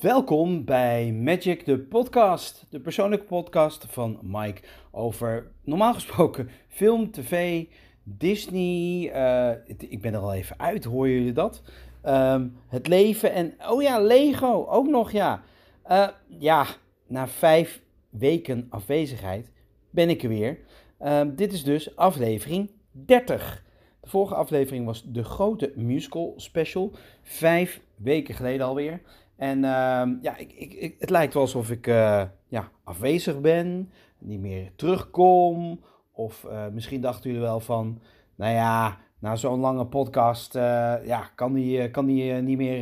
Welkom bij Magic, de podcast. De persoonlijke podcast van Mike over normaal gesproken film, tv, Disney. eh, ik ben er al even uit, horen jullie dat? Ehm, het leven en, oh ja, Lego ook nog, ja. Eh, ja, na vijf weken afwezigheid ben ik er weer. Ehm, dit is dus aflevering 30. De vorige aflevering was de grote musical special. Vijf weken geleden alweer. En ehm, ja, ik, ik, het lijkt wel alsof ik eh, ja, afwezig ben, niet meer terugkom. Of eh, misschien dachten jullie wel van, nou ja, na zo'n lange podcast, eh, ja, kan die, kan die niet meer,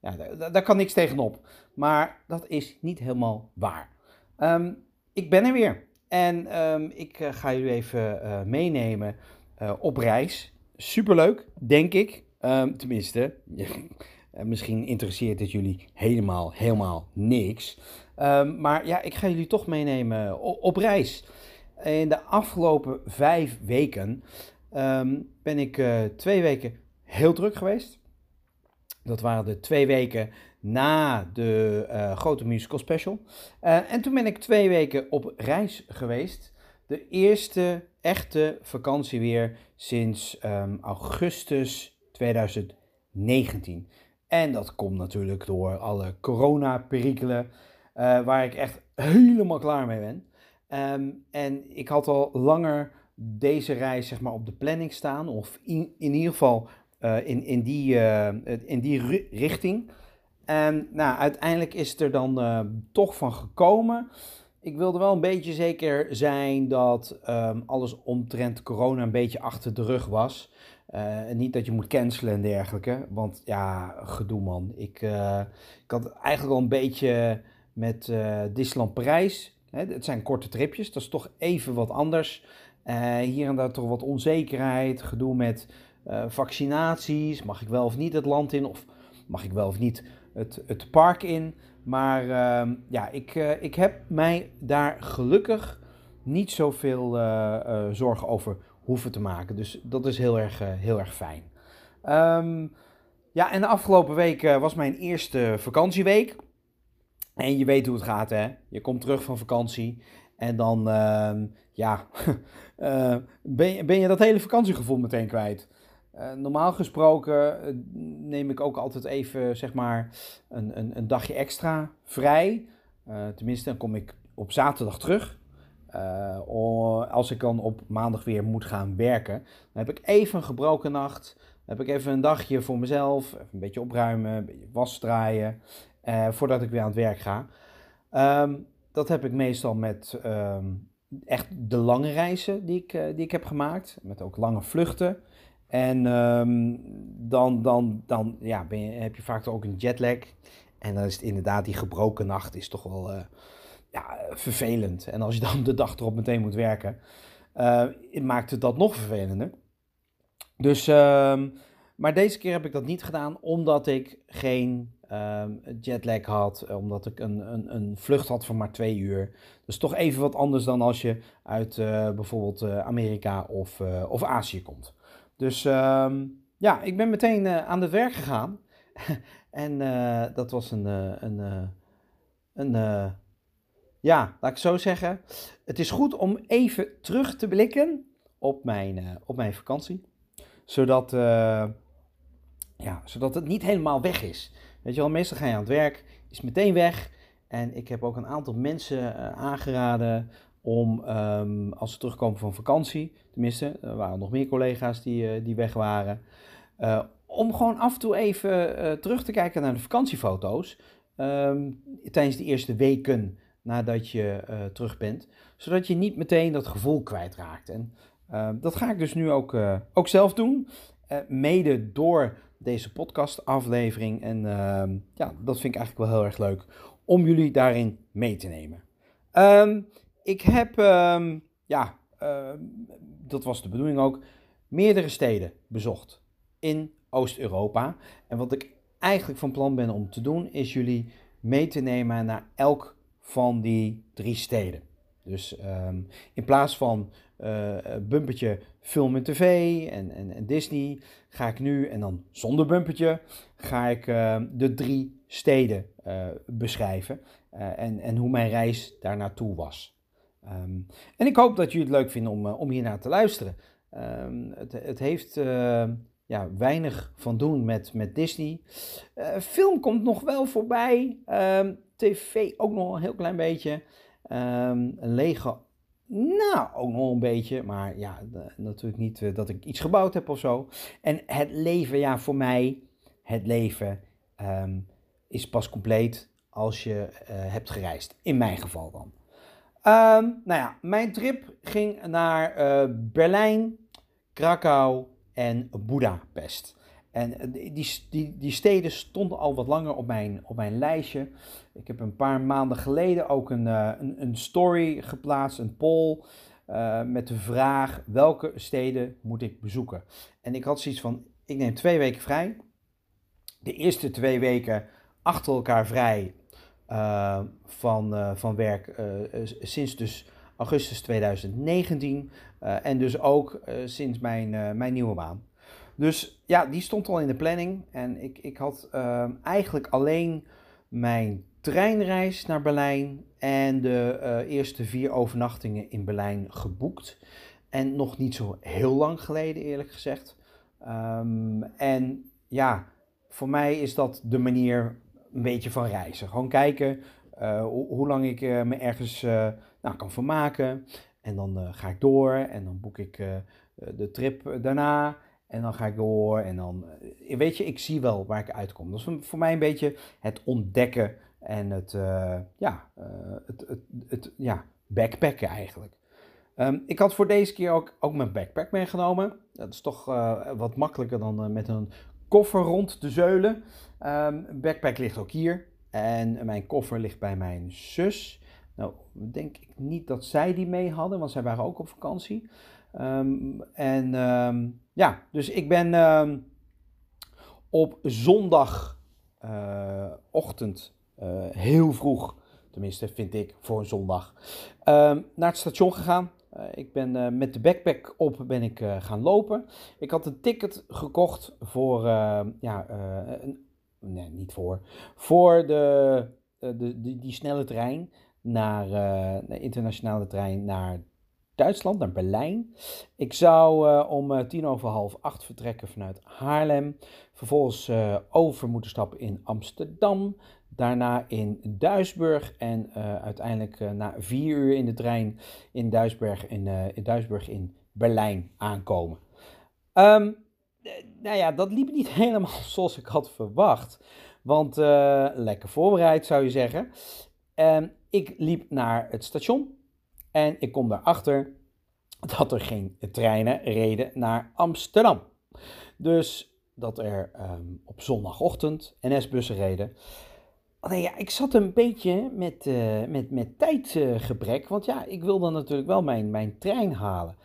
ja, daar, kan niks tegenop. Maar dat is niet helemaal waar. Ehm, ik ben er weer. En ehm, ik ga jullie even meenemen op reis. Superleuk, denk ik. Tenminste, misschien interesseert het jullie helemaal, helemaal niks. Ehm, maar ja, ik ga jullie toch meenemen o- op reis. In de afgelopen vijf weken ehm, ben ik eh, twee weken heel druk geweest. Dat waren de twee weken na de eh, grote musical special. Eh, en toen ben ik twee weken op reis geweest. De eerste echte vakantie weer sinds ehm, augustus 2019. En dat komt natuurlijk door alle corona-perikelen, eh, waar ik echt helemaal klaar mee ben. Ehm, en ik had al langer deze reis zeg maar, op de planning staan, of in, in ieder geval eh, in, in die, eh, in die ri- richting. En nou, uiteindelijk is het er dan toch van gekomen. Ik wilde wel een beetje zeker zijn dat ehm, alles omtrent corona een beetje achter de rug was. Eh, niet dat je moet cancelen en dergelijke. Want ja, gedoe man. Ik, eh, ik had eigenlijk al een beetje met eh Disneyland Parijs. Hè, het zijn korte tripjes, dat is toch even wat anders. Hier en daar toch wat onzekerheid. Gedoe met vaccinaties. Mag ik wel of niet het land in? Of mag ik wel of niet het, het park in? Maar ehm, ja, ik, ik heb mij daar gelukkig niet zoveel zorgen over hoeven te maken. Dus dat is heel erg, eh, heel erg fijn. Ehm, ja, en de afgelopen week eh, was mijn eerste vakantieweek. En je weet hoe het gaat, hè? Je komt terug van vakantie en dan, ehm, ja, eh, ben, je, ben je dat hele vakantiegevoel meteen kwijt. Normaal gesproken neem ik ook altijd even, zeg maar, een, een, een dagje extra vrij. Tenminste, dan kom ik op zaterdag terug. Eh, als ik dan op maandag weer moet gaan werken, dan heb ik even een gebroken nacht. Dan heb ik even een dagje voor mezelf, even een beetje opruimen, een beetje was draaien, eh, voordat ik weer aan het werk ga. Ehm, dat heb ik meestal met ehm, echt de lange reizen die ik, eh, die ik heb gemaakt, met ook lange vluchten. En ehm, dan, dan, dan ja, ben je, heb je vaak ook een jetlag. En dan is het inderdaad, die gebroken nacht is toch wel ja, vervelend. En als je dan de dag erop meteen moet werken, eh, maakt het dat nog vervelender. Dus, ehm, maar deze keer heb ik dat niet gedaan omdat ik geen ehm, jetlag had, eh, omdat ik een, een, een vlucht had van maar twee uur. Dus toch even wat anders dan als je uit eh, bijvoorbeeld Amerika of, of Azië komt. Dus ehm, ja, ik ben meteen aan het werk gegaan. en dat was een, een, een ja, laat ik zo zeggen. Het is goed om even terug te blikken op mijn, eh, op mijn vakantie. Zodat, eh, ja, zodat het niet helemaal weg is. Weet je wel, meestal ga je aan het werk, is meteen weg. En ik heb ook een aantal mensen eh, aangeraden om, ehm, als ze terugkomen van vakantie, tenminste, er waren nog meer collega's die, die weg waren, om gewoon af en toe even terug te kijken naar de vakantiefoto's ehm, tijdens de eerste weken nadat je eh, terug bent, zodat je niet meteen dat gevoel kwijtraakt. En eh, dat ga ik dus nu ook, eh, ook zelf doen, mede door deze podcastaflevering. En ehm, ja, dat vind ik eigenlijk wel heel erg leuk om jullie daarin mee te nemen. Ehm, ik heb, ehm, ja, dat was de bedoeling ook, meerdere steden bezocht in Oost-Europa. En wat ik eigenlijk van plan ben om te doen, is jullie mee te nemen naar elk van die drie steden. Dus ehm, in plaats van bumpertje film en tv en, en, Disney, ga ik nu, en dan zonder bumpertje, ga ik de drie steden beschrijven en, en hoe mijn reis daar naartoe was. Ehm, en ik hoop dat jullie het leuk vinden om, om hiernaar te luisteren. Het, het, heeft ja, weinig van doen met, met Disney. Uh, film komt nog wel voorbij. Um, TV ook nog een heel klein beetje. Um, Lego, nou, ook nog een beetje. Maar ja, natuurlijk niet uh, dat ik iets gebouwd heb of zo. En het leven, ja, voor mij, het leven um, is pas compleet als je uh, hebt gereisd. In mijn geval dan. nou ja, mijn trip ging naar Berlijn, Krakau en Budapest. En die, die, die steden stonden al wat langer op mijn, op mijn lijstje. Ik heb een paar maanden geleden ook een, uh, een, story geplaatst, een poll, uh, met de vraag welke steden moet ik bezoeken. En ik had zoiets van, ik neem twee weken vrij. De eerste twee weken achter elkaar vrij van, van werk sinds dus augustus 2019. Uh, en dus ook sinds mijn, mijn nieuwe baan. Dus ja, die stond al in de planning. En ik, ik had ehm, eigenlijk alleen mijn treinreis naar Berlijn en de eerste vier overnachtingen in Berlijn geboekt. En nog niet zo heel lang geleden, eerlijk gezegd. Um, en ja, voor mij is dat de manier een beetje van reizen. Gewoon kijken hoe, hoe, lang ik me ergens nou, kan vermaken. En dan ga ik door en dan boek ik de trip daarna. En dan ga ik door en dan, uh, weet je, ik zie wel waar ik uitkom. Dat is voor mij een beetje het ontdekken en het, ja, het, het, het, ja, backpacken eigenlijk. Um, ik had voor deze keer ook, ook mijn backpack meegenomen. Dat is toch wat makkelijker dan met een koffer rond te zeulen. Um, backpack ligt ook hier. En mijn koffer ligt bij mijn zus. Nou, denk ik niet dat zij die mee hadden, want zij waren ook op vakantie. Um, en ja, dus ik ben um, op zondagochtend uh, uh, heel vroeg, tenminste vind ik voor een zondag, naar het station gegaan. Uh, ik ben met de backpack op ben ik gaan lopen. Ik had een ticket gekocht voor, ja, een, nee, niet voor, voor de, de, die, snelle trein naar de internationale trein naar Duitsland, naar Berlijn. Ik zou uh, om uh, tien over half acht vertrekken vanuit Haarlem. Vervolgens over moeten stappen in Amsterdam. Daarna in Duisburg. En uiteindelijk na vier uur in de trein in Duisburg in, in, Duisburg in Berlijn aankomen. Um, nou ja, dat liep niet helemaal zoals ik had verwacht. Want lekker voorbereid zou je zeggen. En ik liep naar het station en ik kom daarachter dat er geen treinen reden naar Amsterdam. Dus dat er um, op zondagochtend NS-bussen reden. Alleen ja, ik zat een beetje met, uh, met, met tijdgebrek, want ja, ik wilde natuurlijk wel mijn, mijn trein halen.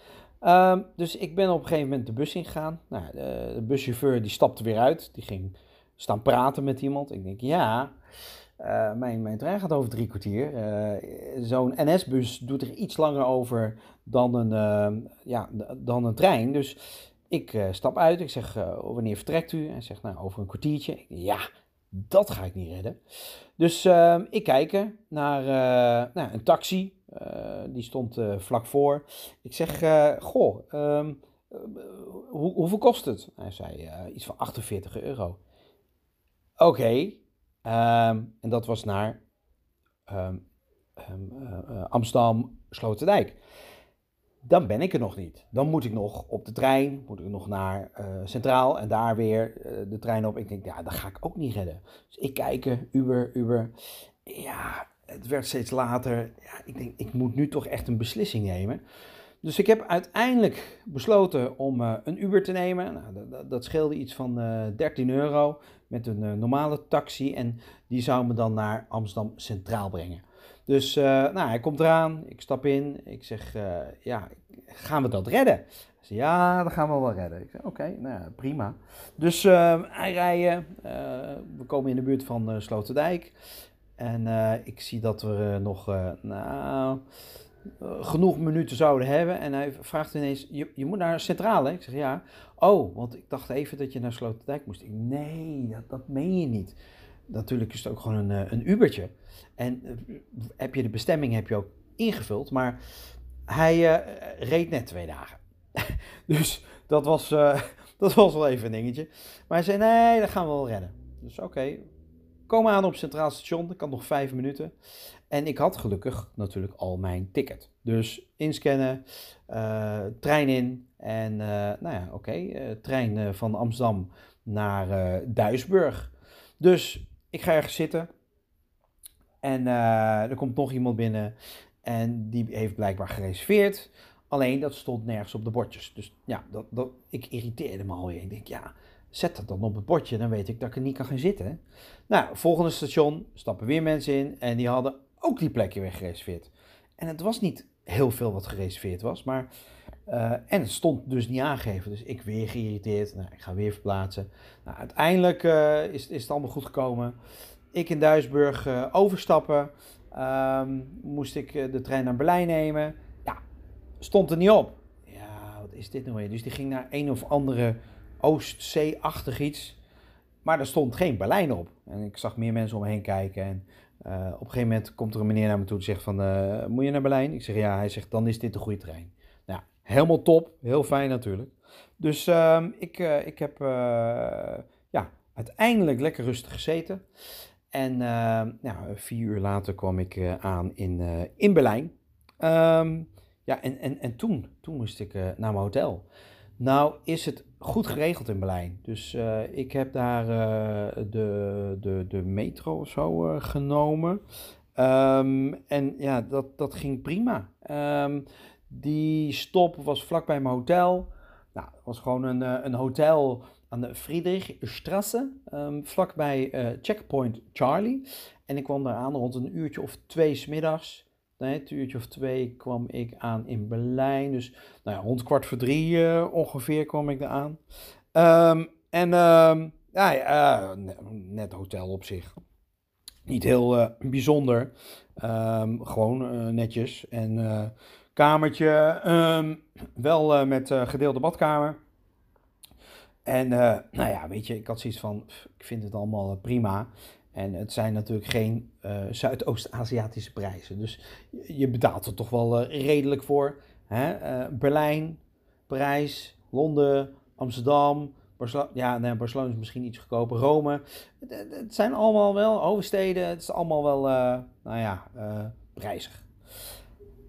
Um, dus ik ben op een gegeven moment de bus ingegaan. Nou, de, de buschauffeur die stapte weer uit, die ging staan praten met iemand. Ik denk, ja, uh, mijn, mijn trein gaat over drie kwartier. Uh, Zo'n NS-bus doet er iets langer over dan een, uh, ja, dan een trein. Dus ik stap uit. Ik zeg, wanneer vertrekt u? Hij zegt, nou, over een kwartiertje. Ja, dat ga ik niet redden. Dus ehm, ik kijk naar nou, een taxi. die stond vlak voor. Ik zeg, goh, um, hoe, hoeveel kost het? Hij zei, iets van 48 euro. Oké, Um, en dat was naar um, um, uh, Amsterdam, Sloterdijk. Dan ben ik er nog niet. Dan moet ik nog op de trein, moet ik nog naar uh, Centraal en daar weer de trein op. Ik denk, ja, dat ga ik ook niet redden. Dus ik kijk, Uber, Uber. Ja, het werd steeds later. Ja, ik denk, ik moet nu toch echt een beslissing nemen. Dus ik heb uiteindelijk besloten om een Uber te nemen. Nou, dat, scheelde iets van uh, 13 euro met een uh, normale taxi. En die zou me dan naar Amsterdam Centraal brengen. Dus nou, hij komt eraan, ik stap in. Ik zeg, ja, gaan we dat redden? Hij ja, dat gaan we wel redden. Ik zeg, oké, nou, prima. Dus hij rijden. we komen in de buurt van Sloterdijk. En ik zie dat we nog, nou genoeg minuten zouden hebben. En hij vraagt ineens, je, je moet naar Centrale. Ik zeg ja. Oh, want ik dacht even dat je naar Sloterdijk moest. Ik, nee, dat, dat meen je niet. Natuurlijk is het ook gewoon een, een Ubertje. En heb je de bestemming heb je ook ingevuld. Maar hij reed net twee dagen. dus dat was, dat was wel even een dingetje. Maar hij zei, nee, dat gaan we wel redden. Dus oké, kom aan op Centraal Station. Ik had nog vijf minuten. En ik had gelukkig natuurlijk al mijn ticket. Dus inscannen, uh, trein in. En uh, nou ja, oké, uh, trein van Amsterdam naar Duisburg. Dus ik ga ergens zitten. En er komt nog iemand binnen. En die heeft blijkbaar gereserveerd. Alleen dat stond nergens op de bordjes. Dus ja, dat, dat, ik irriteerde me alweer. Ik denk, ja, zet dat dan op het bordje. Dan weet ik dat ik er niet kan gaan zitten. Nou, volgende station stappen weer mensen in. En die hadden ook die plekje weer gereserveerd. En het was niet heel veel wat gereserveerd was. Maar, uh, en het stond dus niet aangegeven. Dus ik weer geïrriteerd. Nou, ik ga weer verplaatsen. Nou, uiteindelijk uh, is, is het allemaal goed gekomen. Ik in Duisburg uh, overstappen. Um, moest ik de trein naar Berlijn nemen stond er niet op. Ja, wat is dit nou weer? Dus die ging naar een of andere Oostzee-achtig iets. Maar er stond geen Berlijn op. En ik zag meer mensen om me heen kijken. En uh, op een gegeven moment komt er een meneer naar me toe en zegt van... Uh, moet je naar Berlijn? Ik zeg ja. Hij zegt dan is dit de goede trein. Nou, helemaal top. Heel fijn natuurlijk. Dus uh, ik, ik heb ja, uiteindelijk lekker rustig gezeten. En ja, vier uur later kwam ik aan in, in Berlijn. Um, ja, en, en, en toen, toen moest ik naar mijn hotel. Nou is het goed geregeld in Berlijn. Dus uh, ik heb daar uh, de, de, de metro of zo genomen. Um, en ja, dat, dat ging prima. Um, die stop was vlakbij mijn hotel. Nou, het was gewoon een, een hotel aan de Friedrichstrasse, um, vlakbij Checkpoint Charlie. En ik kwam daar aan rond een uurtje of twee smiddags nee, uurtje of twee kwam ik aan in Berlijn. Dus nou ja, rond kwart voor drie uh, ongeveer kwam ik eraan. Um, en um, ja, ja net hotel op zich. Niet heel uh, bijzonder. Um, gewoon netjes. En kamertje, wel met gedeelde badkamer. En nou ja, weet je, ik had zoiets van, ik vind het allemaal prima. En het zijn natuurlijk geen uh, Zuidoost-Aziatische prijzen. Dus je betaalt er toch wel uh, redelijk voor. Hè? Uh, Berlijn, Parijs, Londen, Amsterdam. Barcelona, ja, nee, Barcelona is misschien iets goedkoper. Rome. Het, het zijn allemaal wel hoofdsteden. Het is allemaal wel, nou ja, prijzig.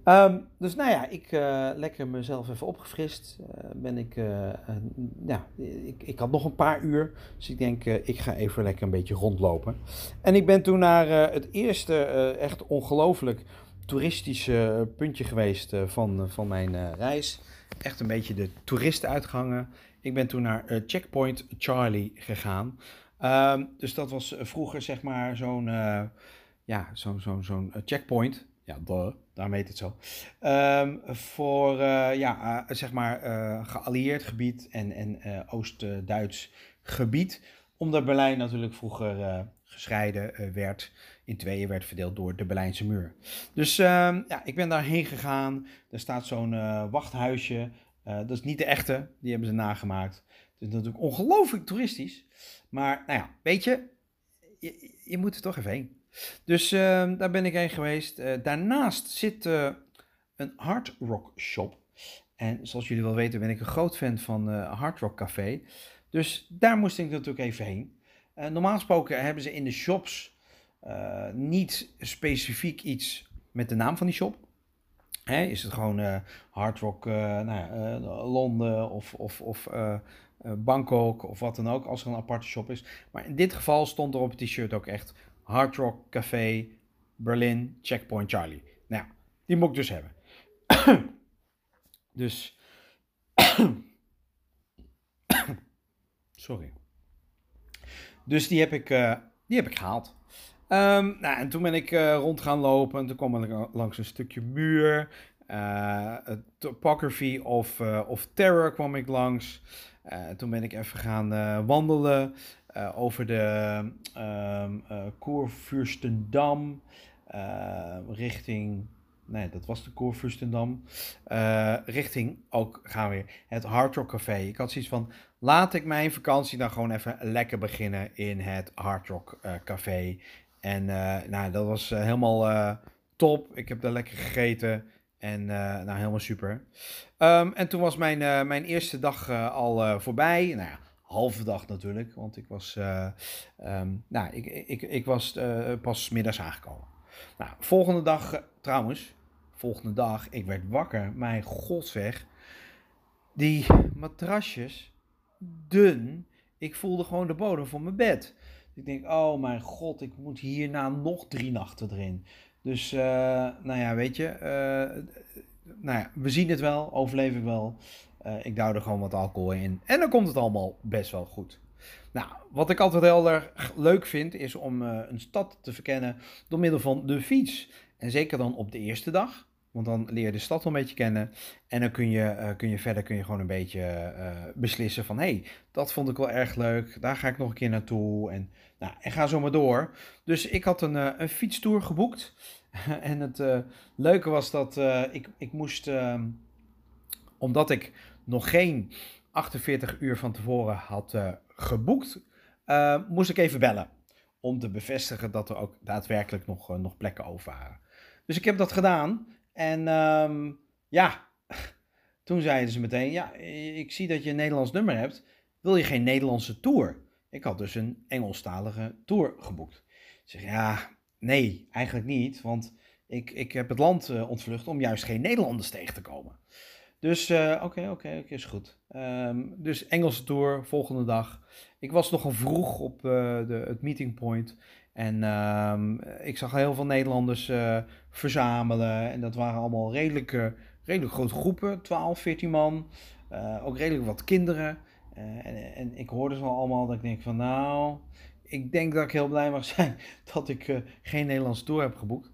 Um, dus nou ja, ik uh, lekker mezelf even opgefrist. Uh, ben ik, uh, ja, ik, ik had nog een paar uur. Dus ik denk, ik ga even lekker een beetje rondlopen. En ik ben toen naar het eerste echt ongelooflijk toeristische puntje geweest van, van mijn reis. Echt een beetje de toeristenuitgangen. Ik ben toen naar Checkpoint Charlie gegaan. Um, dus dat was vroeger zeg maar zo'n ja, zo'n zo'n zo'n checkpoint ja, duh, daarom heet het zo. Um, voor uh, ja, uh, zeg maar uh, geallieerd gebied en, en Oost-Duits gebied. Omdat Berlijn natuurlijk vroeger gescheiden werd, in tweeën werd verdeeld door de Berlijnse muur. Dus ehm, ja, ik ben daarheen gegaan. Er staat zo'n wachthuisje. dat is niet de echte, die hebben ze nagemaakt. Het is natuurlijk ongelooflijk toeristisch. Maar nou ja, weet je, je, je moet er toch even heen. Dus uh, daar ben ik heen geweest. Uh, daarnaast zit uh, een hard rock shop. En zoals jullie wel weten ben ik een groot fan van uh, Hard Rock Café. Dus daar moest ik natuurlijk even heen. normaal gesproken hebben ze in de shops niet specifiek iets met de naam van die shop. Is het gewoon Hard Rock nou Londen of, of, of Bangkok of wat dan ook, als er een aparte shop is. Maar in dit geval stond er op het t-shirt ook echt Hard Rock Café, Berlin, Checkpoint Charlie. Nou die moet ik dus hebben. dus. Sorry. Dus die heb ik, uh, die heb ik gehaald. Um, nou, en toen ben ik uh, rond gaan lopen. En toen kwam ik langs een stukje muur. Uh, topography of, of Terror kwam ik langs. toen ben ik even gaan wandelen. Uh, over de um, richting nee, dat was de Kurfürstendamm, uh, richting ook gaan weer het Hard Rock Café. Ik had zoiets van, laat ik mijn vakantie dan gewoon even lekker beginnen in het Hard Rock Café. En nou, dat was helemaal top. Ik heb daar lekker gegeten. En nou, helemaal super. Um, en toen was mijn, mijn eerste dag al voorbij. Nou ja, halve dag natuurlijk, want ik was, um, nou, ik, ik, ik was pas middags aangekomen. Nou, volgende dag, trouwens, volgende dag, ik werd wakker, mijn god zeg, die matrasjes, dun, ik voelde gewoon de bodem van mijn bed. Ik denk, oh mijn god, ik moet hierna nog drie nachten erin. Dus, uh, nou ja, weet je, uh, nou ja, we zien het wel, overleven wel. Uh, ik duw er gewoon wat alcohol in. En dan komt het allemaal best wel goed. Nou, wat ik altijd heel erg leuk vind, is om uh, een stad te verkennen door middel van de fiets. En zeker dan op de eerste dag. Want dan leer je de stad wel een beetje kennen. En dan kun je, uh, kun je verder kun je gewoon een beetje uh, beslissen van... hé, hey, dat vond ik wel erg leuk. Daar ga ik nog een keer naartoe. En, nou, en ga zo maar door. Dus ik had een, een fietstour geboekt. en het leuke was dat ik, ik moest... Ehm, omdat ik nog geen 48 uur van tevoren had geboekt... moest ik even bellen. Om te bevestigen dat er ook daadwerkelijk nog, nog plekken over waren. Dus ik heb dat gedaan. En um, ja, toen zeiden ze meteen: Ja, ik zie dat je een Nederlands nummer hebt. Wil je geen Nederlandse tour? Ik had dus een Engelstalige tour geboekt. Ik zeg ja, nee, eigenlijk niet. Want ik, ik heb het land ontvlucht om juist geen Nederlanders tegen te komen. Dus oké, uh, oké, okay, okay, is goed. Um, dus Engelse tour, volgende dag. Ik was nogal vroeg op uh, de, het meeting point. En um, ik zag heel veel Nederlanders uh, verzamelen. En dat waren allemaal redelijk, redelijk grote groepen, 12, 14 man. Ook redelijk wat kinderen. En, en, ik hoorde ze allemaal dat ik denk van nou, ik denk dat ik heel blij mag zijn dat ik geen Nederlandse tour heb geboekt.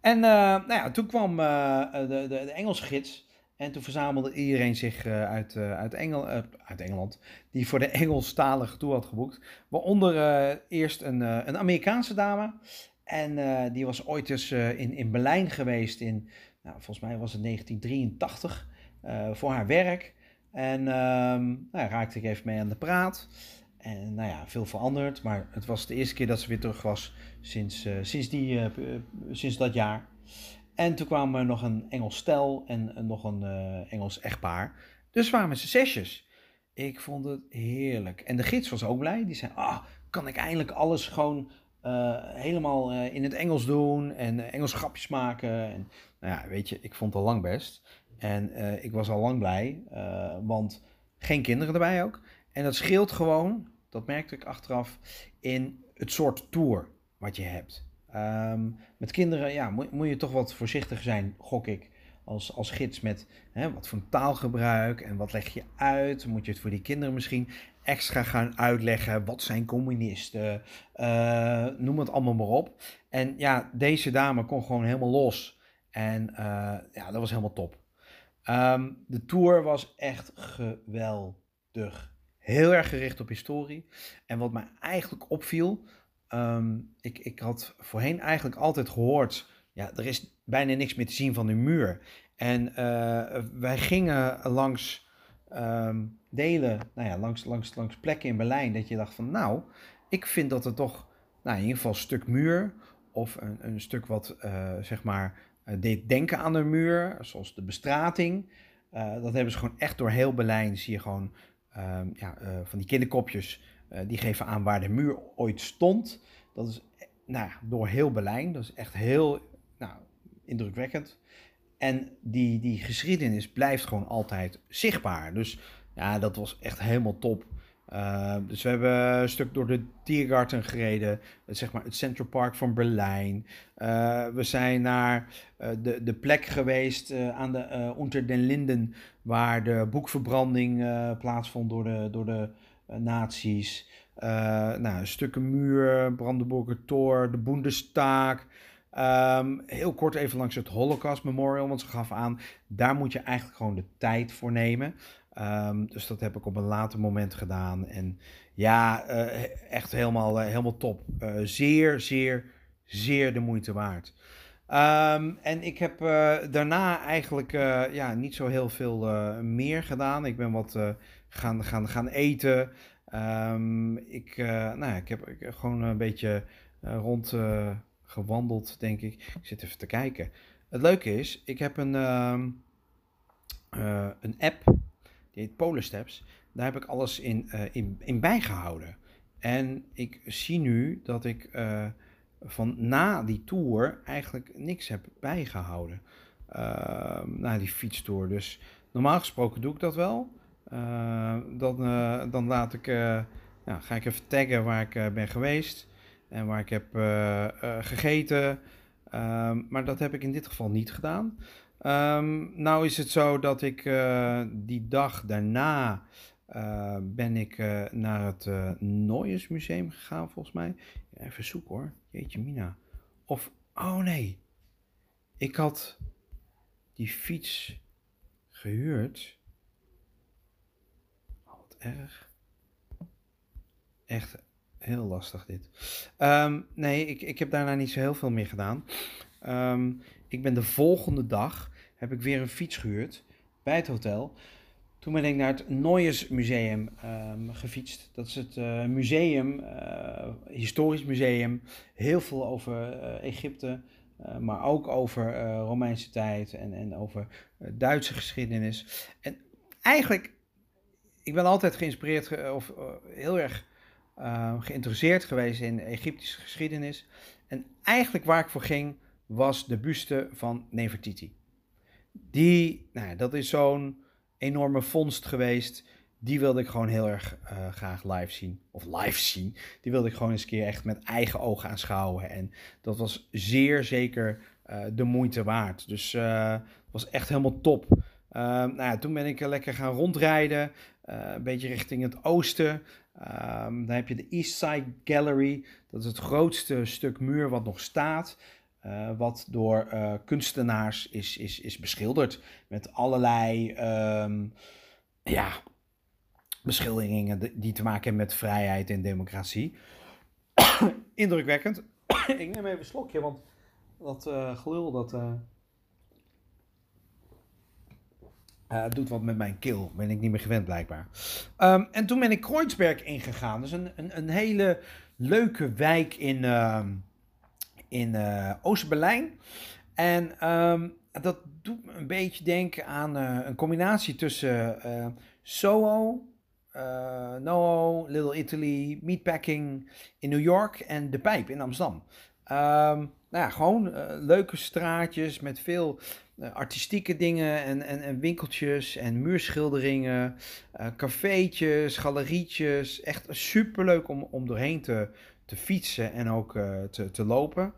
En nou ja, toen kwam de, de, de Engelse gids. En toen verzamelde iedereen zich uh, uit, uh, uit, Engel, uh, uit Engeland, die voor de Engelstalige tour had geboekt. Waaronder eerst een, een Amerikaanse dame. En die was ooit dus in, in Berlijn geweest in, nou, volgens mij was het 1983, voor haar werk. En ehm, nou, raakte ik even mee aan de praat. En nou ja, veel veranderd. Maar het was de eerste keer dat ze weer terug was sinds, sinds, die, sinds dat jaar. En toen kwamen er nog een Engels stel en nog een uh, Engels echtpaar. Dus waren met z'n zesjes. Ik vond het heerlijk. En de gids was ook blij. Die zei, ah, kan ik eindelijk alles gewoon uh, helemaal uh, in het Engels doen. En Engels grapjes maken. En nou ja, weet je, ik vond het al lang best. En ik was al lang blij. want geen kinderen erbij ook. En dat scheelt gewoon, dat merkte ik achteraf, in het soort tour wat je hebt. Um, met kinderen ja, moet, je toch wat voorzichtig zijn, gok ik, als, als gids met hè, wat voor taalgebruik en wat leg je uit. Moet je het voor die kinderen misschien extra gaan uitleggen. Wat zijn communisten? Uh, noem het allemaal maar op. En ja, deze dame kon gewoon helemaal los. En uh, ja, dat was helemaal top. Um, de tour was echt geweldig. Heel erg gericht op historie. En wat mij eigenlijk opviel, Um, ik, ik had voorheen eigenlijk altijd gehoord, ja, er is bijna niks meer te zien van de muur. En uh, wij gingen langs um, delen, nou ja, langs, langs, langs plekken in Berlijn, dat je dacht van, nou, ik vind dat er toch, nou, in ieder geval een stuk muur, of een, een stuk wat, uh, zeg maar, uh, deed denken aan de muur, zoals de bestrating. dat hebben ze gewoon echt door heel Berlijn, zie je gewoon, um, ja, van die kinderkopjes die geven aan waar de muur ooit stond. Dat is nou, door heel Berlijn. Dat is echt heel nou, indrukwekkend. En die, die geschiedenis blijft gewoon altijd zichtbaar. Dus ja, dat was echt helemaal top. Uh, dus we hebben een stuk door de Tiergarten gereden, zeg maar het Central Park van Berlijn. We zijn naar de, de plek geweest aan de Unter den Linden, waar de boekverbranding plaatsvond door de, door de nazi's. Uh, nou, stukken muur, Brandenburger Tor, de Bundestag. Um, heel kort even langs het Holocaust Memorial, want ze gaf aan, daar moet je eigenlijk gewoon de tijd voor nemen. Um, dus dat heb ik op een later moment gedaan. En ja, uh, echt helemaal, helemaal top. Zeer, zeer, zeer de moeite waard. Ehm, en ik heb eh, daarna eigenlijk eh, ja, niet zo heel veel meer gedaan. Ik ben wat gaan, gaan, gaan eten. Ehm, ik, nou ja, ik, heb, gewoon een beetje rond gewandeld, denk ik. Ik zit even te kijken. Het leuke is, ik heb een, ehm, een app, die heet Polarsteps. Daar heb ik alles in, in, in bijgehouden. En ik zie nu dat ik uh, van na die tour eigenlijk niks heb bijgehouden. Uh, na die fietstour. Dus normaal gesproken doe ik dat wel. Uh, dan, dan laat ik, ja, ga ik even taggen waar ik ben geweest en waar ik heb gegeten. Ehm, maar dat heb ik in dit geval niet gedaan. Um, nou is het zo dat ik die dag daarna ben ik naar het uh, Museum gegaan, volgens mij. Even zoeken hoor. Jeetje mina. Of, oh nee. Ik had die fiets gehuurd. Erg. Echt heel lastig dit. Um, nee, ik, ik heb daarna niet zo heel veel meer gedaan. Um, ik ben de volgende dag, heb ik weer een fiets gehuurd bij het hotel. Toen ben ik naar het Nooiers Museum um, gefietst. Dat is het uh, museum, uh, historisch museum. Heel veel over uh, Egypte, maar ook over Romeinse tijd en, en over Duitse geschiedenis. En eigenlijk, ik ben altijd geïnspireerd of heel erg geïnteresseerd geweest in Egyptische geschiedenis. En eigenlijk waar ik voor ging, was de buste van Nefertiti. Die, nou, dat is zo'n enorme vondst geweest. Die wilde ik gewoon heel erg uh, graag live zien. Of live zien. Die wilde ik gewoon eens een keer echt met eigen ogen aanschouwen. En dat was zeer zeker de moeite waard. Dus uh, was echt helemaal top. nou ja, toen ben ik lekker gaan rondrijden. Een beetje richting het oosten. Um, dan heb je de East Side Gallery. Dat is het grootste stuk muur wat nog staat. Uh, wat door uh, kunstenaars is, is, is beschilderd. Met allerlei um, ja, beschilderingen die te maken hebben met vrijheid en democratie. Indrukwekkend. Ik neem even een slokje, want dat uh, gelul dat. Doet wat met mijn keel. Ben ik niet meer gewend, blijkbaar. Um, en toen ben ik Kreuzberg ingegaan. Dus een, een, een hele leuke wijk in. Uh, in uh, Oost-Berlijn. En um, dat doet me een beetje denken aan uh, een combinatie tussen Soho, NoHo, Little Italy, Meatpacking in New York en De Pijp in Amsterdam. Nou ja, gewoon leuke straatjes met veel artistieke dingen en, en, en, winkeltjes en muurschilderingen, cafeetjes, galerietjes. Echt superleuk om, om doorheen te, te fietsen en ook uh, te, te lopen.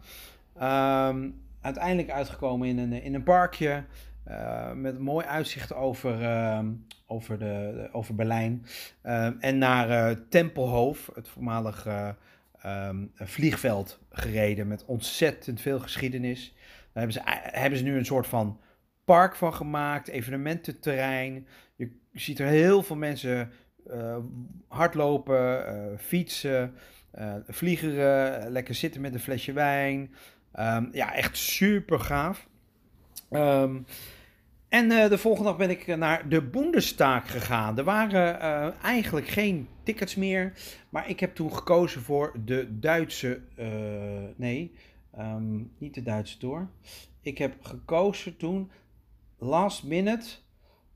Um, uiteindelijk uitgekomen in een, in een parkje uh, met een mooi uitzicht over, uh, over, de, over Berlijn. Uh, en naar uh, Tempelhof, het voormalige um, vliegveld, gereden met ontzettend veel geschiedenis. Daar hebben ze, hebben ze nu een soort van park van gemaakt, evenemententerrein. Je ziet er heel veel mensen hardlopen, fietsen. Uh, vliegeren, lekker zitten met een flesje wijn. Um, ja, echt super gaaf. Um, en de volgende dag ben ik naar de Bundestag gegaan. Er waren eigenlijk geen tickets meer. Maar ik heb toen gekozen voor de Duitse. nee, um, niet de Duitse door. Ik heb gekozen toen. Last minute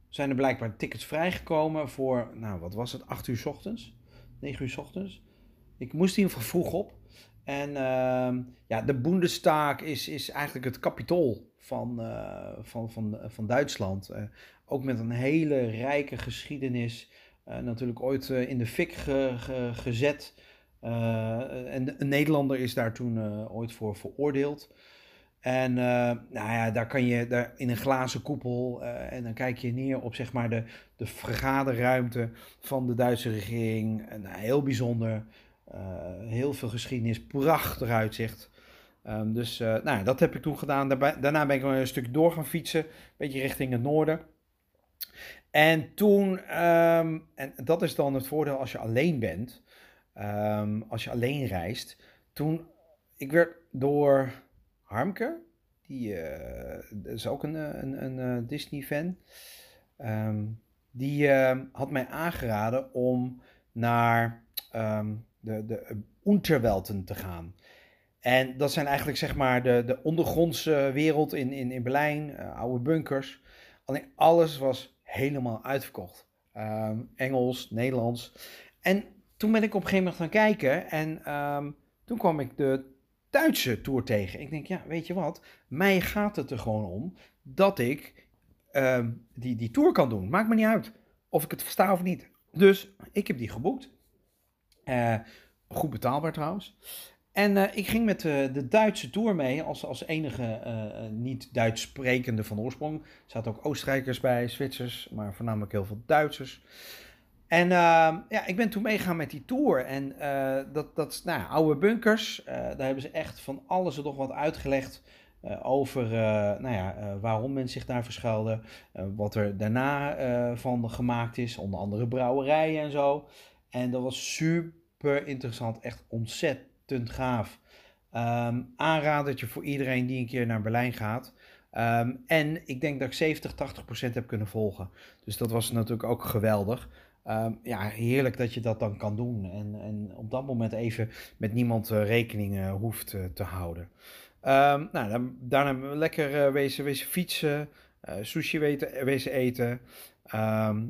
zijn er blijkbaar tickets vrijgekomen voor. Nou, wat was het? 8 uur s ochtends? 9 uur s ochtends. Ik moest in ieder geval vroeg op. En uh, ja, de Bundestag is, is eigenlijk het kapitool van, uh, van, van, van Duitsland. Uh, ook met een hele rijke geschiedenis. Uh, natuurlijk ooit in de fik ge, ge, gezet. En een Nederlander is daar toen ooit voor veroordeeld. En nou ja, daar kan je daar in een glazen koepel. en dan kijk je neer op zeg maar de, de vergaderruimte van de Duitse regering. En, heel bijzonder. Eh, heel veel geschiedenis, prachtig uitzicht. Um, dus nou, dat heb ik toen gedaan. Daarna ben ik een stuk door gaan fietsen, een beetje richting het noorden. En toen, um, en dat is dan het voordeel als je alleen bent, um, als je alleen reist. Toen, ik werd door Harmke, die is ook een, een, een Disney-fan. Ehm, die had mij aangeraden om naar ehm, de, de Unterwelten te gaan. En dat zijn eigenlijk zeg maar de, de ondergrondse wereld in, in, in Berlijn, oude bunkers. Alleen alles was helemaal uitverkocht. Ehm, Engels, Nederlands. En toen ben ik op een gegeven moment gaan kijken en ehm, toen kwam ik de Duitse tour tegen. Ik denk, ja, weet je wat? Mij gaat het er gewoon om dat ik ehm, die, die tour kan doen. Maakt me niet uit of ik het versta of niet. Dus ik heb die geboekt. Uh, goed betaalbaar trouwens. En uh, ik ging met de Duitse tour mee als, als enige uh, niet-Duits sprekende van oorsprong. Er zaten ook Oostenrijkers bij, Zwitsers, maar voornamelijk heel veel Duitsers. En ehm, ja, ik ben toen meegegaan met die tour. En dat, dat nou, oude bunkers, daar hebben ze echt van alles en nog wat uitgelegd. over nou ja, waarom men zich daar verschuilde. wat er daarna van gemaakt is, onder andere brouwerijen en zo. En dat was super interessant, echt ontzettend gaaf. Um, aanradertje voor iedereen die een keer naar Berlijn gaat. Ehm, en ik denk dat ik 70, 80 procent heb kunnen volgen. Dus dat was natuurlijk ook geweldig. Ehm, ja, heerlijk dat je dat dan kan doen. En, en op dat moment even met niemand uh, rekening uh, hoeft uh, te houden. nou, dan, daarna lekker wezen, fietsen, sushi weten, wezen eten.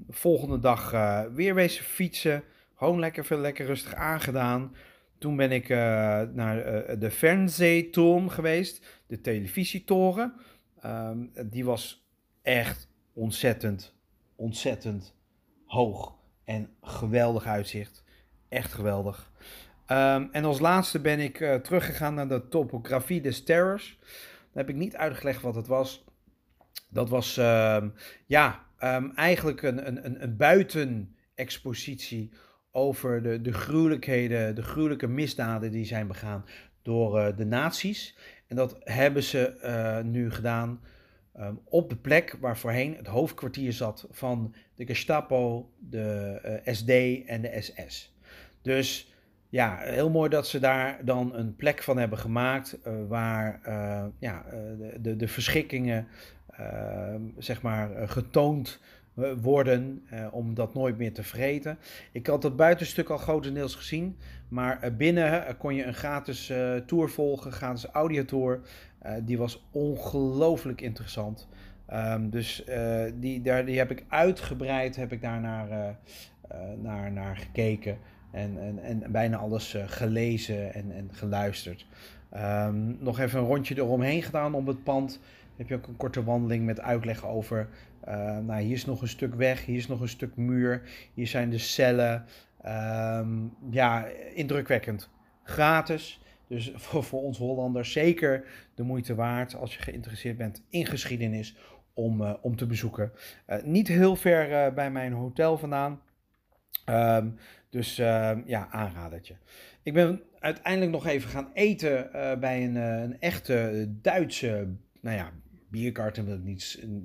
volgende dag weer wezen fietsen. Gewoon lekker veel lekker rustig aangedaan. Toen ben ik naar de Fernsehturm geweest, de televisietoren. Um, die was echt ontzettend, ontzettend hoog en geweldig uitzicht. Echt geweldig. Um, en als laatste ben ik uh, teruggegaan naar de topografie des Terrors. Daar heb ik niet uitgelegd wat het was. Dat was um, ja, eigenlijk een, een, een buitenexpositie over de, de gruwelijkheden, de gruwelijke misdaden die zijn begaan door uh, de nazi's. En dat hebben ze uh, nu gedaan um, op de plek waar voorheen het hoofdkwartier zat van de Gestapo, de uh, SD en de SS. Dus ja, heel mooi dat ze daar dan een plek van hebben gemaakt waar ja, de, de, de verschikkingen ehm, zeg maar getoond eh, worden uh, om dat nooit meer te vergeten. Ik had dat buitenstuk al grotendeels gezien, maar uh, binnen kon je een gratis tour volgen, gratis audiotour. die was ongelooflijk interessant. Um, dus die, daar, die heb ik uitgebreid heb ik daar naar, naar, naar gekeken en, en, en bijna alles gelezen en, en geluisterd. Um, nog even een rondje eromheen gedaan om het pand heb je ook een korte wandeling met uitleg over. Uh, nou, hier is nog een stuk weg, hier is nog een stuk muur, hier zijn de cellen. Um, ja, indrukwekkend. Gratis. Dus voor, voor ons Hollanders zeker de moeite waard als je geïnteresseerd bent in geschiedenis om, uh, om te bezoeken. Uh, niet heel ver bij mijn hotel vandaan. Um, dus ja, aanradertje. Ik ben uiteindelijk nog even gaan eten bij een, een echte Duitse nou ja, bierkarten wil ik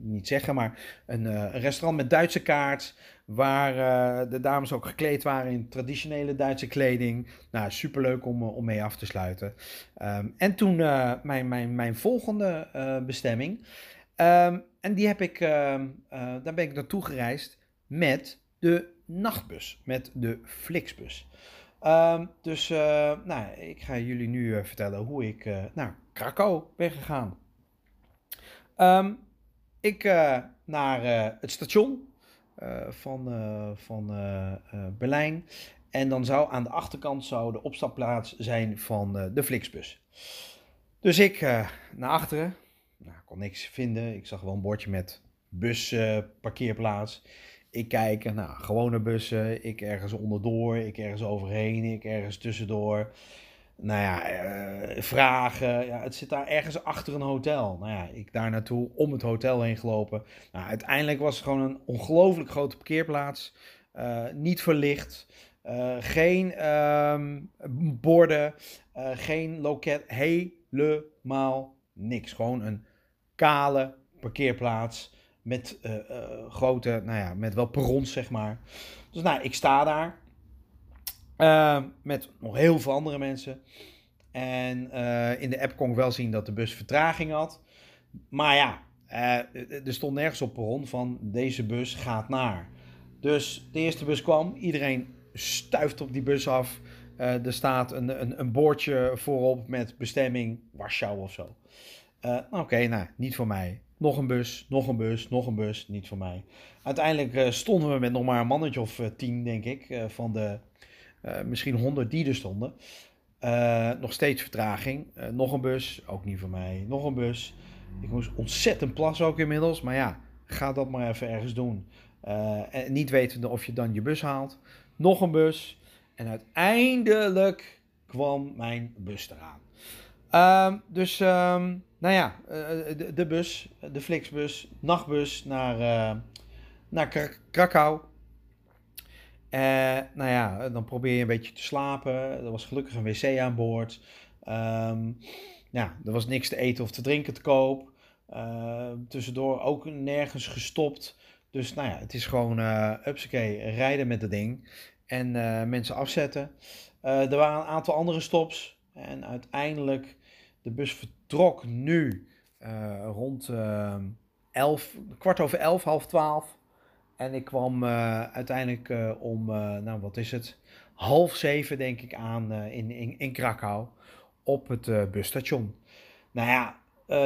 niet, zeggen, maar een, uh, een restaurant met Duitse kaart. Waar uh, de dames ook gekleed waren in traditionele Duitse kleding. Nou, superleuk om, uh, om mee af te sluiten. Um, en toen mijn, mijn, mijn volgende bestemming. Um, en die heb ik, ehm, daar ben ik naartoe gereisd met de nachtbus, met de Flixbus. dus nou, ik ga jullie nu vertellen hoe ik naar Krakau ben gegaan. Um, ik uh, naar uh, het station uh, van, van Berlijn. En dan zou aan de achterkant zou de opstapplaats zijn van de Flixbus. Dus ik naar achteren. Nou, kon niks vinden. Ik zag wel een bordje met busparkeerplaats. ik kijk, nou, gewone bussen. Ik ergens onderdoor, ik ergens overheen, ik ergens tussendoor nou ja, uh, vragen. Ja, het zit daar ergens achter een hotel. Nou ja, ik daar naartoe om het hotel heen gelopen. Nou, uiteindelijk was het gewoon een ongelooflijk grote parkeerplaats. Uh, niet verlicht. Uh, geen um, borden. geen loket. Helemaal niks. Gewoon een kale parkeerplaats. Met grote, nou ja, met wel perrons, zeg maar. Dus nou, ik sta daar. Uh, met nog heel veel andere mensen. En uh, in de app kon ik wel zien dat de bus vertraging had. Maar ja, er stond nergens op perron van deze bus gaat naar. Dus de eerste bus kwam, iedereen stuift op die bus af. er staat een, een, een, bordje voorop met bestemming Warschau of zo. Oké, nou, niet voor mij. Nog een bus, nog een bus, nog een bus, niet voor mij. Uiteindelijk stonden we met nog maar een mannetje of tien, denk ik, van de misschien honderd die er stonden. Uh, nog steeds vertraging. Uh, nog een bus, ook niet voor mij. Nog een bus. Ik moest ontzettend plassen ook inmiddels. Maar ja, ga dat maar even ergens doen. Uh, en niet wetende of je dan je bus haalt. Nog een bus. En uiteindelijk kwam mijn bus eraan. Ehm, dus, um, nou ja, de, de, bus, de Flixbus, nachtbus naar, naar Krakau. Uh, nou ja, dan probeer je een beetje te slapen. Er was gelukkig een wc aan boord. Um, ja, er was niks te eten of te drinken te koop. Uh, tussendoor ook nergens gestopt. Dus nou ja, het is gewoon uh, rijden met het ding. En uh, mensen afzetten. er waren een aantal andere stops. En uiteindelijk, de bus vertrok nu rond 11, kwart over 11, half 12. En ik kwam uh, uiteindelijk uh, om, uh, nou wat is het, half zeven denk ik aan in, in, in Krakau op het busstation. Nou ja,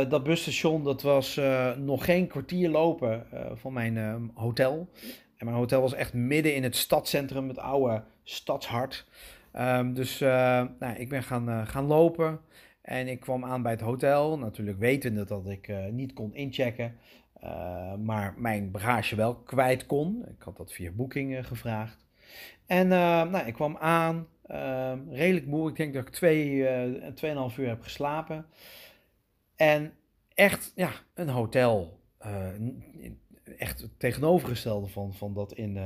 dat busstation dat was nog geen kwartier lopen van mijn hotel. En mijn hotel was echt midden in het stadscentrum, het oude stadshart. Um, dus nou, ik ben gaan, gaan lopen en ik kwam aan bij het hotel. Natuurlijk wetende dat ik niet kon inchecken. Uh, maar mijn bagage wel kwijt kon. Ik had dat via Booking uh, gevraagd. En uh, nou, ik kwam aan, redelijk moe. Ik denk dat ik twee, tweeënhalf uur heb geslapen. En echt, ja, een hotel. echt het tegenovergestelde van, van dat in,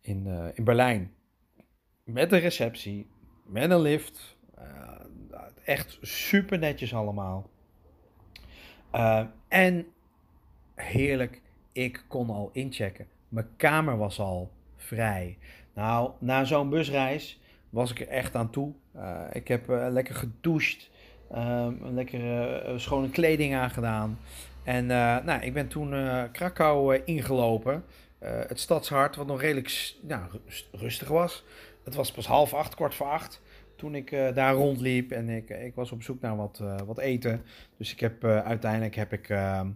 in, in Berlijn. Met een receptie, met een lift. echt super netjes allemaal. en heerlijk. Ik kon al inchecken. Mijn kamer was al vrij. Nou, na zo'n busreis was ik er echt aan toe. Uh, ik heb uh, lekker gedoucht. Uh, lekker schone kleding aangedaan. En nou, ik ben toen Krakau ingelopen. het stadshart, wat nog redelijk nou, rustig was. Het was pas half acht, kwart voor acht. Toen ik daar rondliep en ik, ik was op zoek naar wat, wat eten. Dus ik heb uiteindelijk heb ik ehm,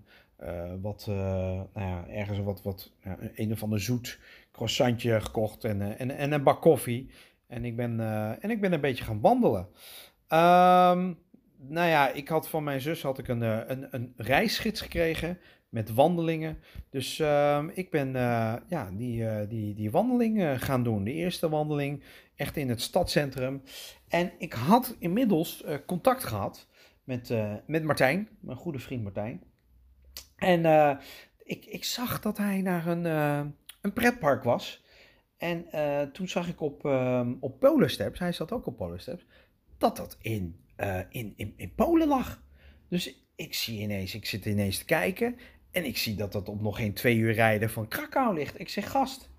uh, wat, uh, nou ja, ergens wat, wat ja, een of ander zoet croissantje gekocht en, uh, en, en een bak koffie. En ik ben, en ik ben een beetje gaan wandelen. Um, nou ja, ik had van mijn zus had ik een, een, een reisgids gekregen met wandelingen. Dus uh, ik ben ja, die, die, die wandeling gaan doen. De eerste wandeling echt in het stadcentrum. En ik had inmiddels contact gehad met, met Martijn, mijn goede vriend Martijn. En uh, ik, ik zag dat hij naar een, uh, een pretpark was. En uh, toen zag ik op, op Polensteps, hij zat ook op Polensteps, dat dat in, in, in, in Polen lag. Dus ik zie ineens, ik zit ineens te kijken en ik zie dat dat op nog geen twee uur rijden van Krakau ligt. Ik zeg, gast,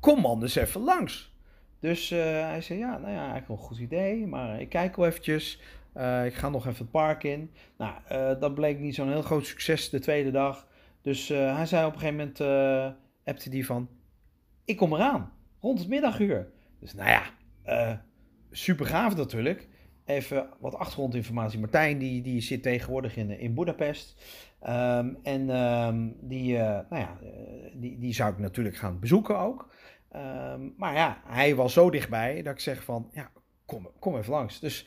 kom anders even langs. Dus hij zei, ja, nou ja, eigenlijk een goed idee, maar ik kijk wel eventjes. Uh, ik ga nog even het park in. Nou, uh, dat bleek niet zo'n heel groot succes de tweede dag. Dus uh, hij zei op een gegeven moment, appte die van, ik kom eraan, rond het middaguur. Dus nou ja, super gaaf natuurlijk. Even wat achtergrondinformatie. Martijn die, die zit tegenwoordig in, in Budapest. Um, en um, die, nou ja, die, die zou ik natuurlijk gaan bezoeken ook. Um, maar ja, hij was zo dichtbij dat ik zeg van, ja, kom, kom even langs. Dus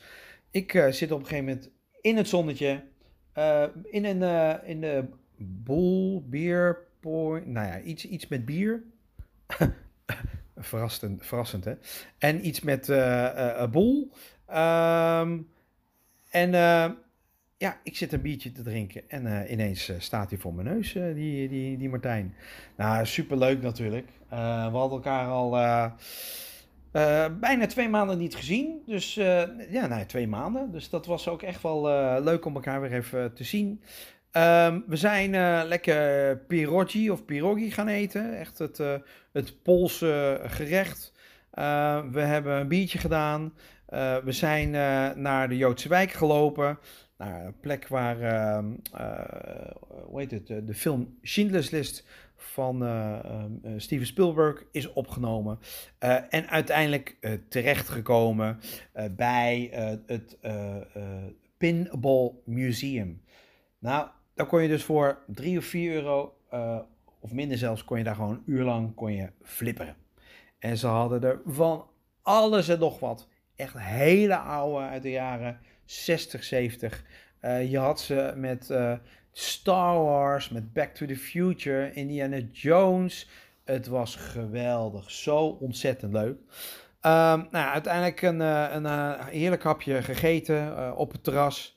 ik uh, zit op een gegeven moment in het zonnetje. Uh, in, een, uh, in de boel, point. Nou ja, iets, iets met bier. verrassend, verrassend, hè? En iets met uh, boel. Um, en ja, ik zit een biertje te drinken. En ineens staat hij voor mijn neus, die, die, die Martijn. Nou, superleuk natuurlijk. we hadden elkaar al uh, bijna twee maanden niet gezien. Dus uh, ja, nou, twee maanden. Dus dat was ook echt wel uh, leuk om elkaar weer even te zien. Um, we zijn lekker pierogi of pierogi gaan eten. Echt het, het Poolse gerecht. we hebben een biertje gedaan. we zijn naar de Joodse wijk gelopen. Naar een plek waar, ehm, hoe heet het, de film Schindler's List van ehm, Steven Spielberg is opgenomen. en uiteindelijk terechtgekomen bij het Pinball Museum. Nou, daar kon je dus voor 3 of 4 euro, of minder zelfs, kon je daar gewoon een uur lang kon je flipperen. En ze hadden er van alles en nog wat. Echt hele oude uit de jaren 60, 70. Uh, je had ze met Star Wars, met Back to the Future, Indiana Jones. Het was geweldig. Zo ontzettend leuk. Um, nou, uiteindelijk een, een heerlijk hapje gegeten op het terras.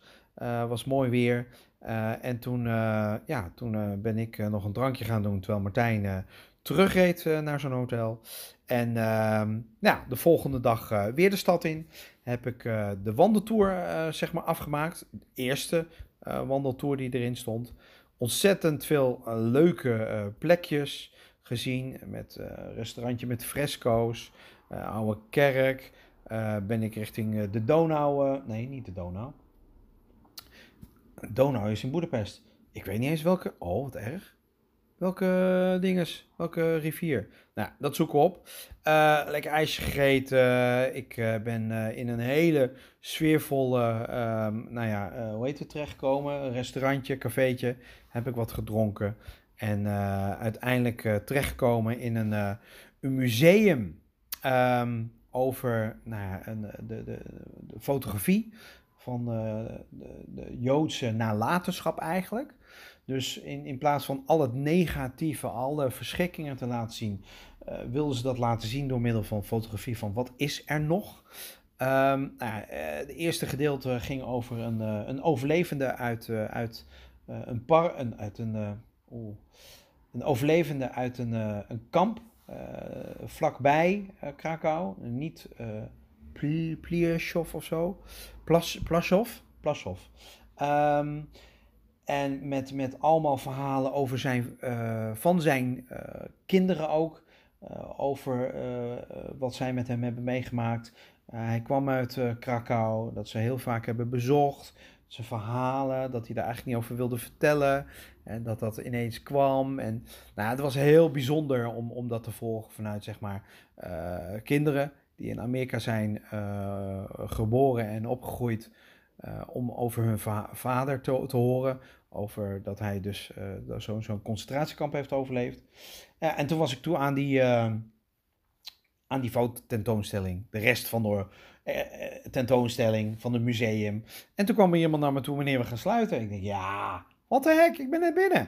was mooi weer. Uh, en toen, uh, ja, toen uh, ben ik nog een drankje gaan doen terwijl Martijn terugreed naar zo'n hotel. En ehm, ja, de volgende dag weer de stad in. Heb ik de wandeltour zeg maar afgemaakt. De eerste wandeltour die erin stond. Ontzettend veel leuke plekjes gezien. Met restaurantje met fresco's. oude kerk. ben ik richting de Donau. nee, niet de Donau. Donau is in Boedapest. Ik weet niet eens welke. Oh, wat erg. Welke dinges? Welke rivier? Nou, dat zoeken we op. Uh, lekker ijsje gegeten. Ik uh, ben uh, in een hele sfeervolle, um, nou ja, hoe heet het terechtgekomen? Een restaurantje, cafeetje. Heb ik wat gedronken. En uiteindelijk terechtgekomen in een, museum um, over nou ja, een, de, de, fotografie van de, de, Joodse nalatenschap eigenlijk. Dus in, in plaats van al het negatieve, alle verschrikkingen te laten zien, uh, wilden ze dat laten zien door middel van fotografie van wat is er nog. Um, nou, het eerste gedeelte ging over een, uh, een overlevende uit, uit een par, een, uit een, een overlevende uit een, een kamp vlakbij Krakau. Niet Plieshov of zo. Plas. Um, en met, met allemaal verhalen over zijn, uh, van zijn uh, kinderen ook. Uh, over wat zij met hem hebben meegemaakt. hij kwam uit Krakau, dat ze heel vaak hebben bezocht. Zijn verhalen, dat hij daar eigenlijk niet over wilde vertellen. En dat dat ineens kwam. En nou, het was heel bijzonder om, om dat te volgen vanuit zeg maar kinderen die in Amerika zijn geboren en opgegroeid, om over hun va vader te, te, horen. Over dat hij dus uh, zo'n zo concentratiekamp heeft overleefd. en toen was ik toe aan die, aan die fototentoonstelling. De rest van de tentoonstelling van het museum. En toen kwam er iemand naar me toe, wanneer we gaan sluiten. Ik denk, ja, wat de hek, ik ben net binnen.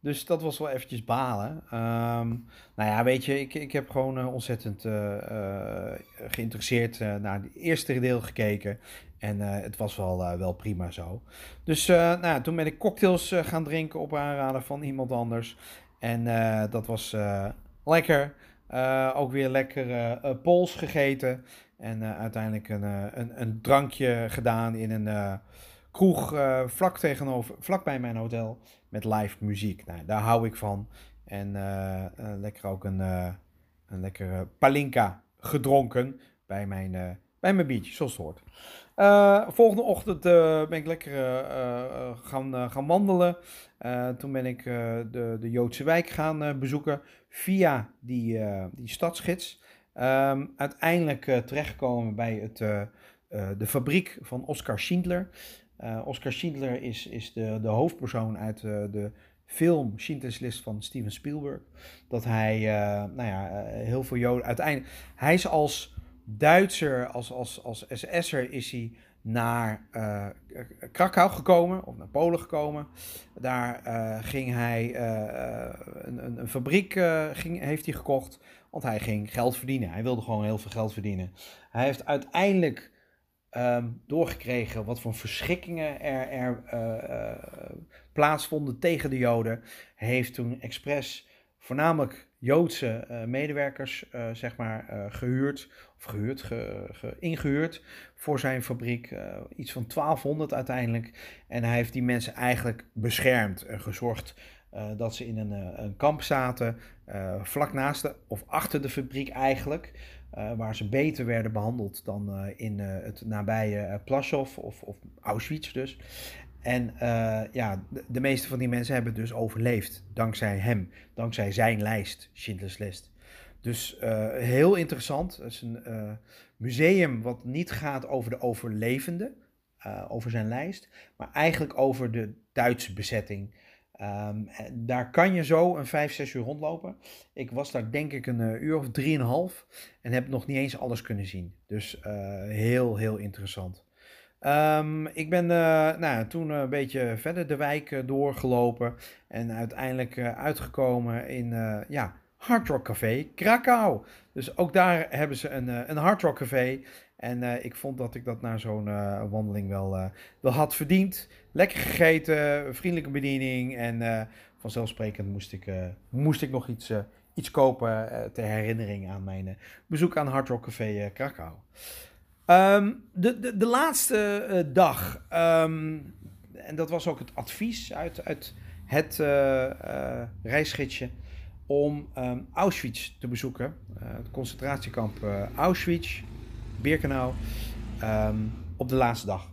Dus dat was wel eventjes balen. Um, nou ja, weet je, ik, ik heb gewoon uh, ontzettend uh, uh, geïnteresseerd naar het eerste deel gekeken. En het was wel, wel prima zo. Dus nou, toen ben ik cocktails gaan drinken op aanraden van iemand anders. En dat was lekker. ook weer lekker pols gegeten. En uiteindelijk een, een, een, drankje gedaan in een kroeg vlak, tegenover, vlak bij mijn hotel met live muziek. Nou, daar hou ik van. En uh, lekker ook een, een lekkere palinka gedronken bij mijn, bij mijn biertje, zoals het volgende ochtend ben ik lekker gaan, gaan wandelen. toen ben ik de, de Joodse wijk gaan bezoeken via die, die stadsgids. Um, uiteindelijk terechtgekomen bij het, de fabriek van Oscar Schindler. Uh, Oscar Schindler is, is de, de hoofdpersoon uit uh, de film Schindler's List van Steven Spielberg. Dat hij, uh, nou ja, heel veel Joden... Uiteindelijk, hij is als Duitser, als, als, als SS'er is hij naar Krakau gekomen, of naar Polen gekomen. Daar ging hij, een, een, een, fabriek ging, heeft hij gekocht, want hij ging geld verdienen. Hij wilde gewoon heel veel geld verdienen. Hij heeft uiteindelijk um, doorgekregen wat voor verschrikkingen er, er uh, uh, plaatsvonden tegen de Joden. Heeft toen expres voornamelijk Joodse uh, medewerkers zeg maar, gehuurd, of gehuurd, ge, ge, ingehuurd voor zijn fabriek. iets van 1200 uiteindelijk. En hij heeft die mensen eigenlijk beschermd en gezorgd dat ze in een, een kamp zaten, vlak naast de, of achter de fabriek eigenlijk. Waar ze beter werden behandeld dan in het nabije Plaszow of, of Auschwitz dus. En ja, de, de, meeste van die mensen hebben dus overleefd. Dankzij hem. Dankzij zijn lijst, Schindler's List. Dus heel interessant. Het is een museum wat niet gaat over de overlevenden, over zijn lijst, maar eigenlijk over de Duitse bezetting. Um, daar kan je zo een 5, 6 uur rondlopen. Ik was daar denk ik een uh, uur of drieënhalf en heb nog niet eens alles kunnen zien. Dus uh, heel, heel interessant. Um, ik ben nou, toen een beetje verder de wijk doorgelopen en uiteindelijk uitgekomen in ja, Hard Rock Café Krakau. Dus ook daar hebben ze een, een Hard Rock Café. En uh, ik vond dat ik dat na zo'n uh, wandeling wel, uh, wel had verdiend. Lekker gegeten, vriendelijke bediening. En vanzelfsprekend moest ik, moest ik nog iets, iets kopen ter herinnering aan mijn bezoek aan Hard Rock Café Krakau. Um, de, de, de laatste dag, um, en dat was ook het advies uit, uit het reisgidsje, om um, Auschwitz te bezoeken. het concentratiekamp Auschwitz. Birkenau um, op de laatste dag.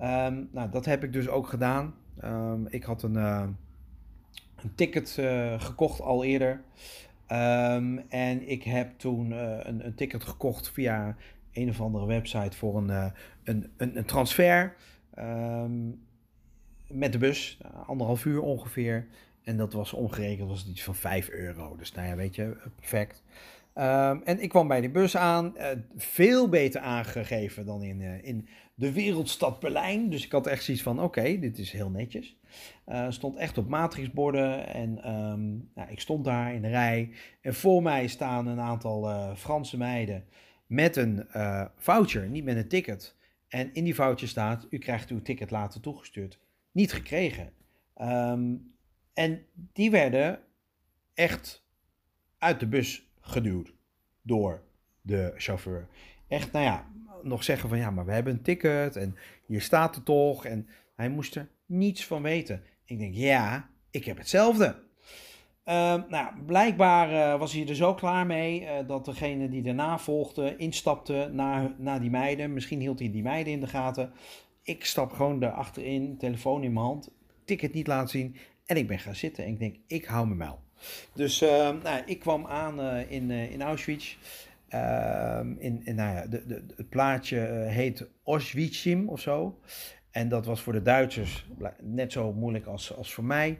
Um, nou, dat heb ik dus ook gedaan. Um, ik had een, uh, een ticket uh, gekocht al eerder. en ik heb toen uh, een, een, ticket gekocht via een of andere website voor een, een, een, een, transfer. met de bus, anderhalf uur ongeveer. En dat was omgerekend was het iets van 5 euro. Dus nou ja, weet je, perfect. Um, en ik kwam bij de bus aan, uh, veel beter aangegeven dan in, uh, in de wereldstad Berlijn. Dus ik had echt zoiets van, oké, dit is heel netjes. Uh, stond echt op matrixborden en um, nou, ik stond daar in de rij. En voor mij staan een aantal Franse meiden met een voucher, niet met een ticket. En in die voucher staat, u krijgt uw ticket later toegestuurd. Niet gekregen. Um, en die werden echt uit de bus geduwd door de chauffeur. Echt, nou ja, nog zeggen van ja, maar we hebben een ticket en hier staat het toch. En hij moest er niets van weten. Ik denk, ja, ik heb hetzelfde. Uh, nou, blijkbaar uh, was hij er zo klaar mee uh, dat degene die daarna volgde instapte naar, naar die meiden. Misschien hield hij die meiden in de gaten. Ik stap gewoon erachterin, telefoon in mijn hand, ticket niet laten zien en ik ben gaan zitten. En ik denk, ik hou me mijl. Dus uh, nou, ik kwam aan uh, in, uh, in Auschwitz. Ehm, in, in, nou ja, de, de, het plaatje heet Auschwitzim of zo. En dat was voor de Duitsers net zo moeilijk als, als voor mij.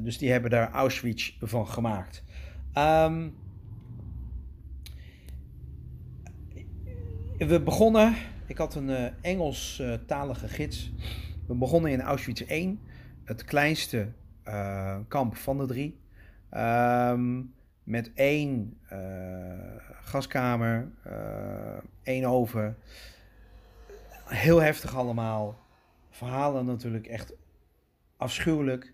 dus die hebben daar Auschwitz van gemaakt. Um, we begonnen, ik had een uh, Engelstalige gids. We begonnen in Auschwitz 1, het kleinste kamp van de drie. Um, met één uh, gaskamer, uh, één oven. Heel heftig allemaal. Verhalen natuurlijk echt afschuwelijk.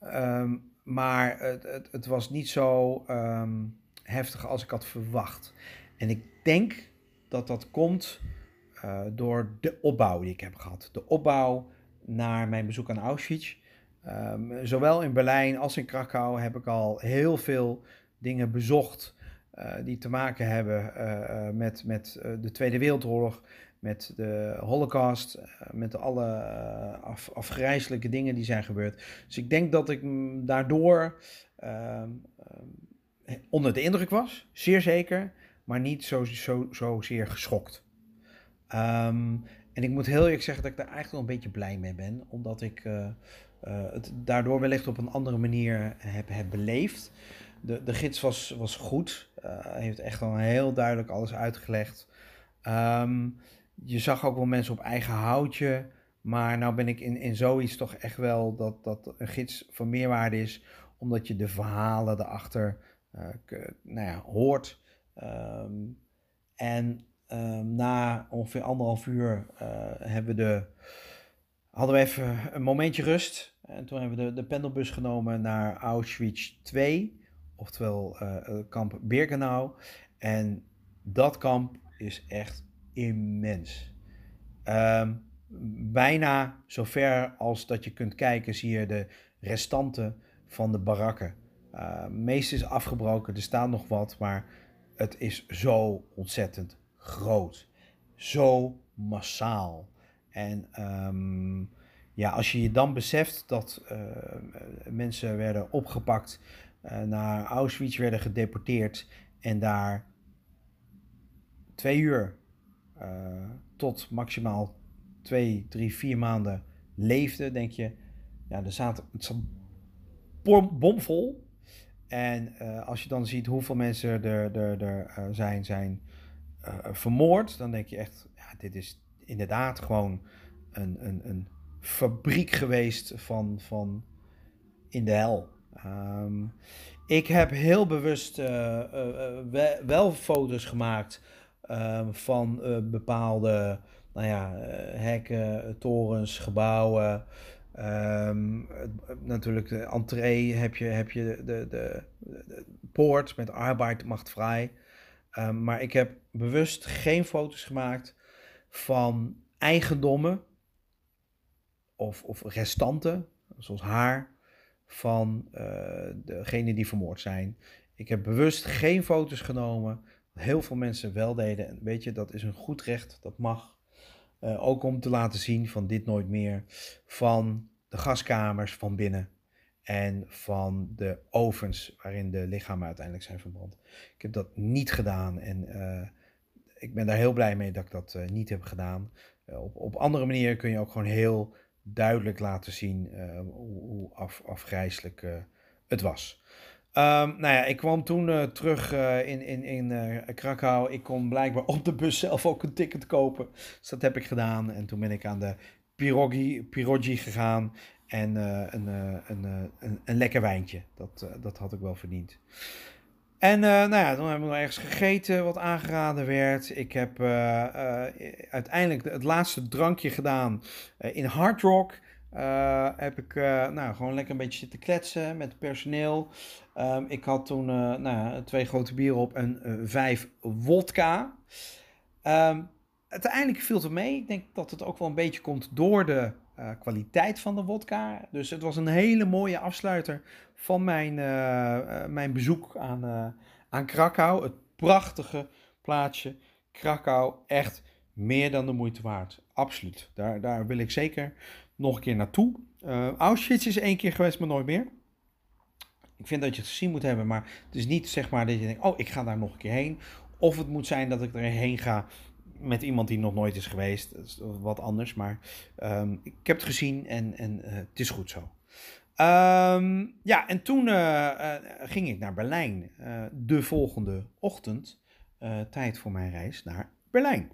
Um, maar het, het, het, was niet zo um, heftig als ik had verwacht. En ik denk dat dat komt uh, door de opbouw die ik heb gehad. De opbouw naar mijn bezoek aan Auschwitz. Um, zowel in Berlijn als in Krakau heb ik al heel veel dingen bezocht uh, die te maken hebben uh, met, met de Tweede Wereldoorlog, met de Holocaust, met alle af, afgrijzelijke dingen die zijn gebeurd. Dus ik denk dat ik daardoor uh, onder de indruk was, zeer zeker, maar niet zo, zo, zo zeer geschokt. Um, en ik moet heel eerlijk zeggen dat ik daar eigenlijk wel een beetje blij mee ben, omdat ik het daardoor wellicht op een andere manier heb, heb beleefd. De, de gids was, was goed. Uh, heeft echt al heel duidelijk alles uitgelegd. Um, je zag ook wel mensen op eigen houtje. Maar nou ben ik in, in zoiets toch echt wel dat, dat een gids van meerwaarde is. Omdat je de verhalen erachter uh, nou ja, hoort. Um, en um, na ongeveer anderhalf uur hebben we de hadden we even een momentje rust. En toen hebben we de, de pendelbus genomen naar Auschwitz 2, oftewel uh, kamp Birkenau. En dat kamp is echt immens. Um, bijna zover als dat je kunt kijken, zie je de restanten van de barakken. Uh, meest is afgebroken, er staat nog wat, maar het is zo ontzettend groot. Zo massaal. En ehm, ja, als je je dan beseft dat uh, mensen werden opgepakt, uh, naar Auschwitz werden gedeporteerd en daar twee uur tot maximaal twee, drie, vier maanden leefden, denk je, ja, er zaten, het zat bomvol. En als je dan ziet hoeveel mensen er, er, er zijn, zijn vermoord, dan denk je echt, ja, dit is inderdaad gewoon een, een, een fabriek geweest van, van in de hel. Um, ik heb heel bewust wel, wel, foto's gemaakt ehm, van bepaalde nou ja, hekken, torens, gebouwen. Um, natuurlijk de entree heb je, heb je de, de, poort met arbeid macht vrij. Um, maar ik heb bewust geen foto's gemaakt van eigendommen of, of restanten, zoals haar, van uh, degenen die vermoord zijn. Ik heb bewust geen foto's genomen. Heel veel mensen wel deden. En weet je, dat is een goed recht, dat mag. Uh, ook om te laten zien van dit nooit meer. Van de gaskamers van binnen. En van de ovens waarin de lichamen uiteindelijk zijn verbrand. Ik heb dat niet gedaan. En uh, ik ben daar heel blij mee dat ik dat uh, niet heb gedaan. op, op andere manieren kun je ook gewoon heel duidelijk laten zien hoe, hoe af, afgrijzelijk het was. Um, nou ja, ik kwam toen terug in, in, in Krakau. Ik kon blijkbaar op de bus zelf ook een ticket kopen. Dus dat heb ik gedaan. En toen ben ik aan de Pirogi, Pirogi gegaan. En een, een, een, een, lekker wijntje. Dat, dat had ik wel verdiend. En nou ja, toen hebben we nog ergens gegeten wat aangeraden werd. Ik heb uiteindelijk het laatste drankje gedaan in Hard Rock. Uh, heb ik uh, nou, gewoon lekker een beetje zitten kletsen met personeel. Um, ik had toen uh, nou, twee grote bieren op en vijf wodka. Um, uiteindelijk viel het mee. Ik denk dat het ook wel een beetje komt door de kwaliteit van de wodka. Dus het was een hele mooie afsluiter van mijn, mijn bezoek aan, aan Krakau. Het prachtige plaatsje Krakau. Echt meer dan de moeite waard. Absoluut. Daar, daar wil ik zeker nog een keer naartoe. Auschwitz is één keer geweest, maar nooit meer. Ik vind dat je het gezien moet hebben, maar het is niet zeg maar dat je denkt, oh, ik ga daar nog een keer heen. Of het moet zijn dat ik erheen ga met iemand die nog nooit is geweest. Wat anders, maar um, ik heb het gezien en, en uh, het is goed zo. Um, ja, en toen uh, uh, ging ik naar Berlijn. de volgende ochtend. tijd voor mijn reis naar Berlijn.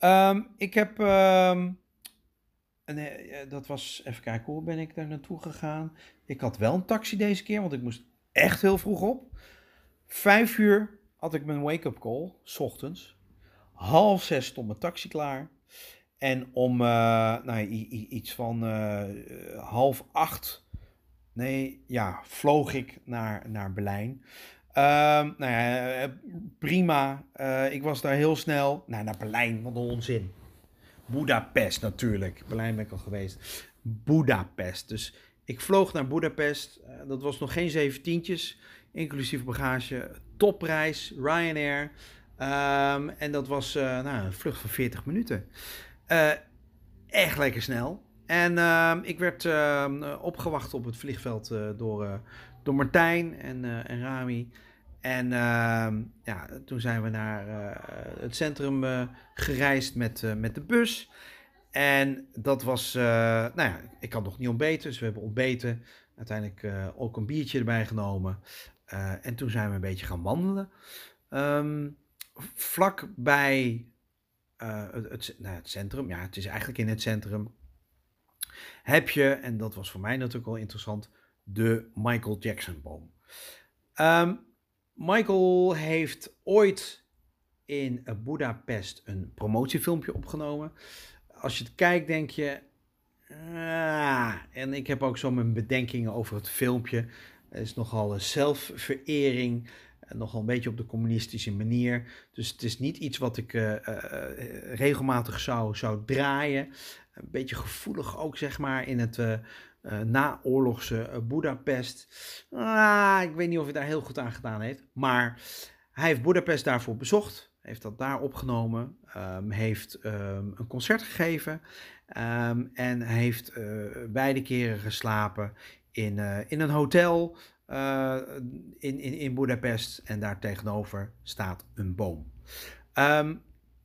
Um, ik heb eh, dat was, even kijken, hoe ben ik daar naartoe gegaan? Ik had wel een taxi deze keer, want ik moest echt heel vroeg op. Vijf uur had ik mijn wake-up call, s ochtends. Half zes stond mijn taxi klaar. En om uh, nou, iets van uh, half acht, nee, ja, vloog ik naar, naar Berlijn. Uh, nou ja, prima. Uh, ik was daar heel snel. Nou, naar Berlijn, wat een onzin. Budapest natuurlijk. Berlijn ben ik al geweest. Budapest. Dus ik vloog naar Budapest. Dat was nog geen zeventientjes, inclusief bagage. Topprijs, Ryanair. Um, en dat was uh, nou, een vlucht van 40 minuten. Uh, echt lekker snel. En ehm, ik werd ehm, opgewacht op het vliegveld door, door Martijn en, en Rami. En ja, toen zijn we naar het centrum gereisd met, met de bus. En dat was, nou ja, ik had nog niet ontbeten, dus we hebben ontbeten. Uiteindelijk ook een biertje erbij genomen. en toen zijn we een beetje gaan wandelen. Um, vlak bij het, het, nou, het centrum, ja, het is eigenlijk in het centrum, heb je, en dat was voor mij natuurlijk wel interessant, de Michael Jackson boom. Um, Michael heeft ooit in Budapest een promotiefilmpje opgenomen. Als je het kijkt, denk je. Ah, en ik heb ook zo mijn bedenkingen over het filmpje. Het is nogal een zelfverering. Nogal een beetje op de communistische manier. Dus het is niet iets wat ik uh, uh, regelmatig zou, zou draaien. Een beetje gevoelig ook, zeg maar, in het, naoorlogse Budapest. Ah, ik weet niet of hij daar heel goed aan gedaan heeft. Maar hij heeft Budapest daarvoor bezocht. Heeft dat daar opgenomen. Um, heeft um, een concert gegeven. Um, en heeft beide keren geslapen in, in een hotel uh, in, in, in Budapest. En daar tegenover staat een boom.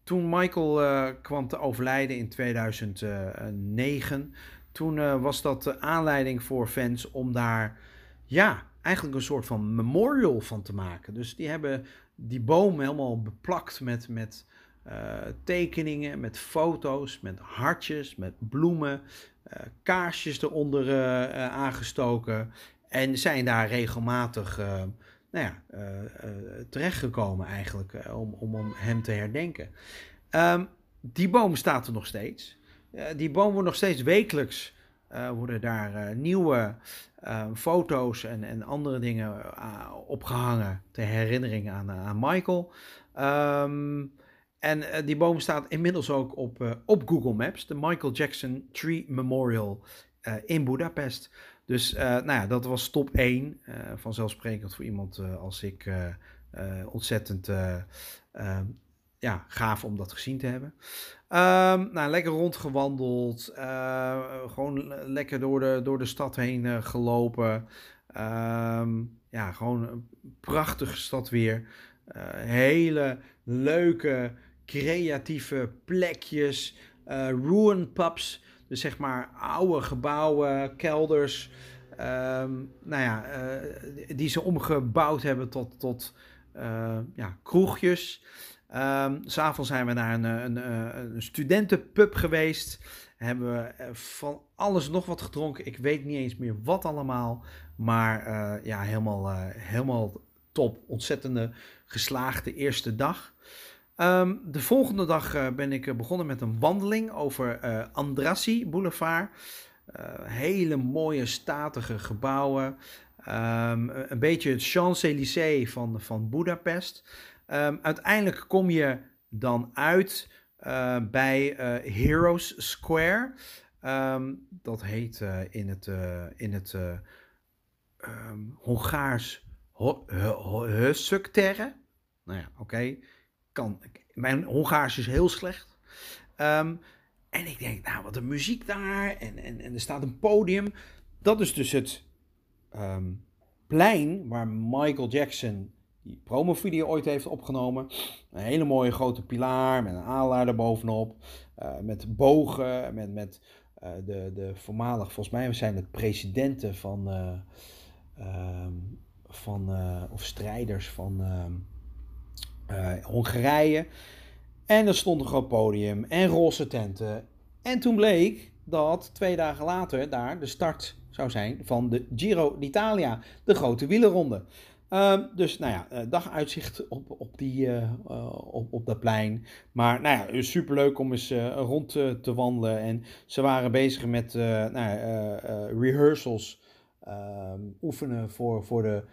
toen Michael kwam te overlijden in 2009, toen was dat de aanleiding voor fans om daar ja, eigenlijk een soort van memorial van te maken. Dus die hebben die boom helemaal beplakt met, met tekeningen, met foto's, met hartjes, met bloemen, uh, kaarsjes eronder aangestoken. En zijn daar regelmatig nou ja, terechtgekomen eigenlijk om, om, hem te herdenken. Um, die boom staat er nog steeds. die boom wordt nog steeds wekelijks worden daar nieuwe uh, foto's en, en andere dingen opgehangen ter herinnering aan, aan Michael. Um, en die boom staat inmiddels ook op, op Google Maps, de Michael Jackson Tree Memorial in Budapest. Dus nou ja, dat was top 1. vanzelfsprekend voor iemand als ik ontzettend ja, gaaf om dat gezien te hebben. Um, nou, lekker rondgewandeld. Uh, gewoon lekker door de, door de stad heen uh, gelopen. Um, ja, gewoon een prachtige stad weer. Uh, hele leuke, creatieve plekjes. ruin pubs. Dus zeg maar oude gebouwen, kelders. Um, nou ja, die ze omgebouwd hebben tot, tot ja, kroegjes. Um, S'avonds zijn we naar een, een, een studentenpub geweest. Hebben we eh, van alles nog wat gedronken. Ik weet niet eens meer wat allemaal. Maar ja, helemaal, helemaal top. Ontzettende geslaagde eerste dag. Um, de volgende dag uh, ben ik begonnen met een wandeling over Andrassy Boulevard. hele mooie, statige gebouwen. Um, een beetje het Champs-Élysées van, van Budapest. Um, uiteindelijk kom je dan uit uh, bij uh, Heroes Square. Dat heet uh, in het, in het Hongaars Hösökterre. Nou ja, oké. Mijn Hongaars is heel slecht. en ik denk, nou, wat een muziek daar. En, en, en er staat een podium. Dat is dus het plein waar Michael Jackson die promovideo ooit heeft opgenomen. Een hele mooie grote pilaar met een aanlader erbovenop. Uh, met bogen, met, met uh, de, de voormalig, volgens mij zijn het presidenten van, uh, van of strijders van Hongarije. En er stond een groot podium en roze tenten. En toen bleek dat twee dagen later daar de start zou zijn van de Giro d'Italia, de grote wielerronde. Uh, dus nou ja, uh, daguitzicht op, op, die, uh, op, op dat plein. Maar nou ja, superleuk om eens rond te, te, wandelen. En ze waren bezig met nou, rehearsals ehm, oefenen voor, voor de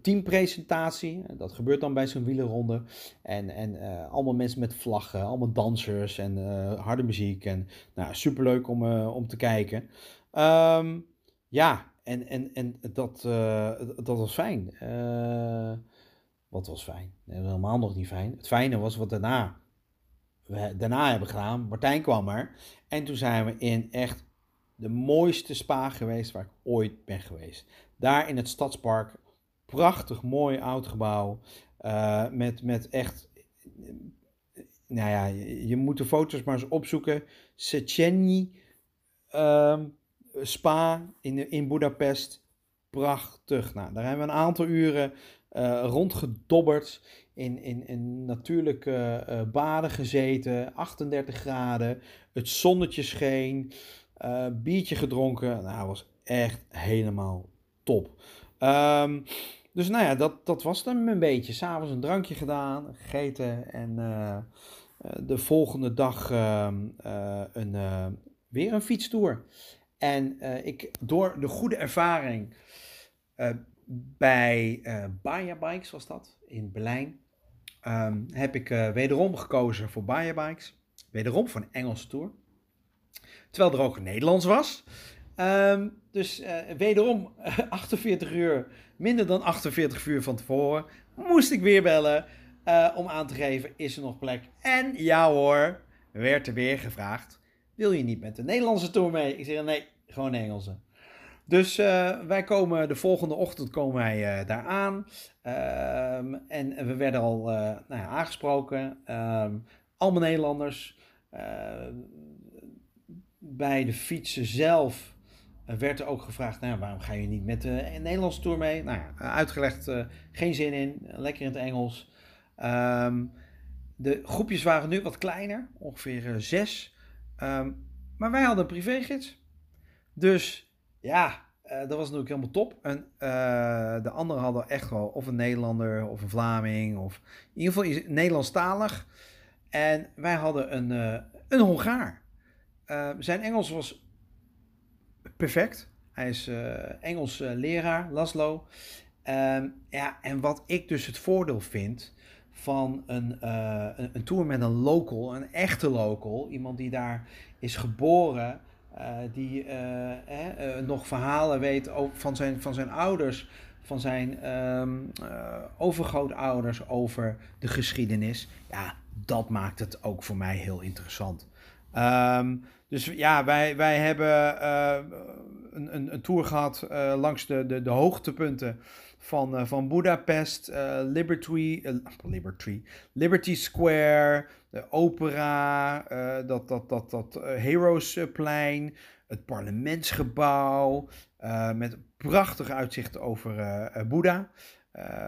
teampresentatie. Dat gebeurt dan bij zo'n wielerronde. En, en allemaal mensen met vlaggen, allemaal dansers en harde muziek. En nou, superleuk om, om te kijken. Um, ja, en, en, en dat, dat was fijn. Wat was fijn? Nee, helemaal nog niet fijn. Het fijne was wat daarna, we daarna hebben gedaan. Martijn kwam er. En toen zijn we in echt de mooiste spa geweest waar ik ooit ben geweest. Daar in het stadspark. Prachtig mooi oud gebouw. Uh, met, met echt. Nou ja, je, moet de foto's maar eens opzoeken. Seceni. Uh, Spa in, in Budapest. Prachtig. Nou, daar hebben we een aantal uren uh, rondgedobberd. In, in, in natuurlijke uh, baden gezeten. 38 graden. Het zonnetje scheen. Biertje gedronken. Nou, was echt helemaal top. Um, dus nou ja, dat, dat was dan een beetje. S'avonds een drankje gedaan, gegeten. En de volgende dag ehm, een, weer een fietstour. En uh, ik, door de goede ervaring uh, bij uh, Baja Bikes was dat, in Berlijn, um, heb ik wederom gekozen voor Baja Bikes. Wederom voor een Engelse tour. Terwijl er ook Nederlands was. Ehm, dus uh, wederom 48 uur, minder dan 48 uur van tevoren, moest ik weer bellen uh, om aan te geven, is er nog plek? En ja hoor, werd er weer gevraagd, wil je niet met de Nederlandse tour mee? Ik zeg nee, gewoon Engelse. Dus wij komen de volgende ochtend komen wij daar aan. Ehm, en we werden al nou ja, aangesproken. Um, allemaal Nederlanders. Bij de fietsen zelf werd er ook gevraagd: nou, waarom ga je niet met de Nederlandse tour mee? Nou ja, uitgelegd: geen zin in, lekker in het Engels. Um, de groepjes waren nu wat kleiner, ongeveer zes. Um, maar wij hadden een privégids. Dus ja, dat was natuurlijk helemaal top. En de anderen hadden echt wel of een Nederlander of een Vlaming. Of in ieder geval Nederlandstalig. En wij hadden een, een Hongaar. zijn Engels was perfect. Hij is Engels leraar, Laszlo. Um, ja, en wat ik dus het voordeel vind van een, uh, een, tour met een local, een echte local. Iemand die daar is geboren, uh, die uh, eh, nog verhalen weet van zijn, van zijn ouders, van zijn um, overgrootouders over de geschiedenis. Ja, dat maakt het ook voor mij heel interessant. Um, dus ja, wij, wij hebben een, een, een, tour gehad langs de, de, de hoogtepunten van, uh, van Budapest, Liberty, Liberty, Liberty Square, de opera, dat, dat, dat, dat Heroesplein, het parlementsgebouw, met prachtige uitzichten over Boeddha.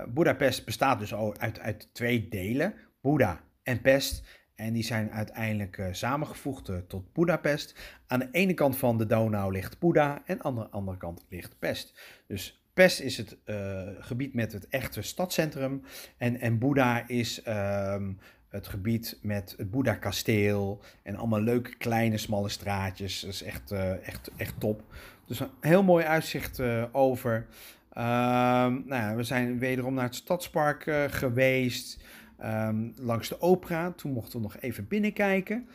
Budapest bestaat dus uit, uit twee delen, Boeddha en Pest. En die zijn uiteindelijk uh, samengevoegd uh, tot Budapest. Aan de ene kant van de Donau ligt Boeddha en aan de andere kant ligt Pest. Dus Pest is het uh, gebied met het echte stadscentrum. En, en Boeddha is um, het gebied met het Boeddha-kasteel. En allemaal leuke kleine smalle straatjes. Dat is echt, echt, echt top. Dus een heel mooi uitzicht over. Um, nou ja, we zijn wederom naar het stadspark geweest. Um, langs de opera. Toen mochten we nog even binnenkijken.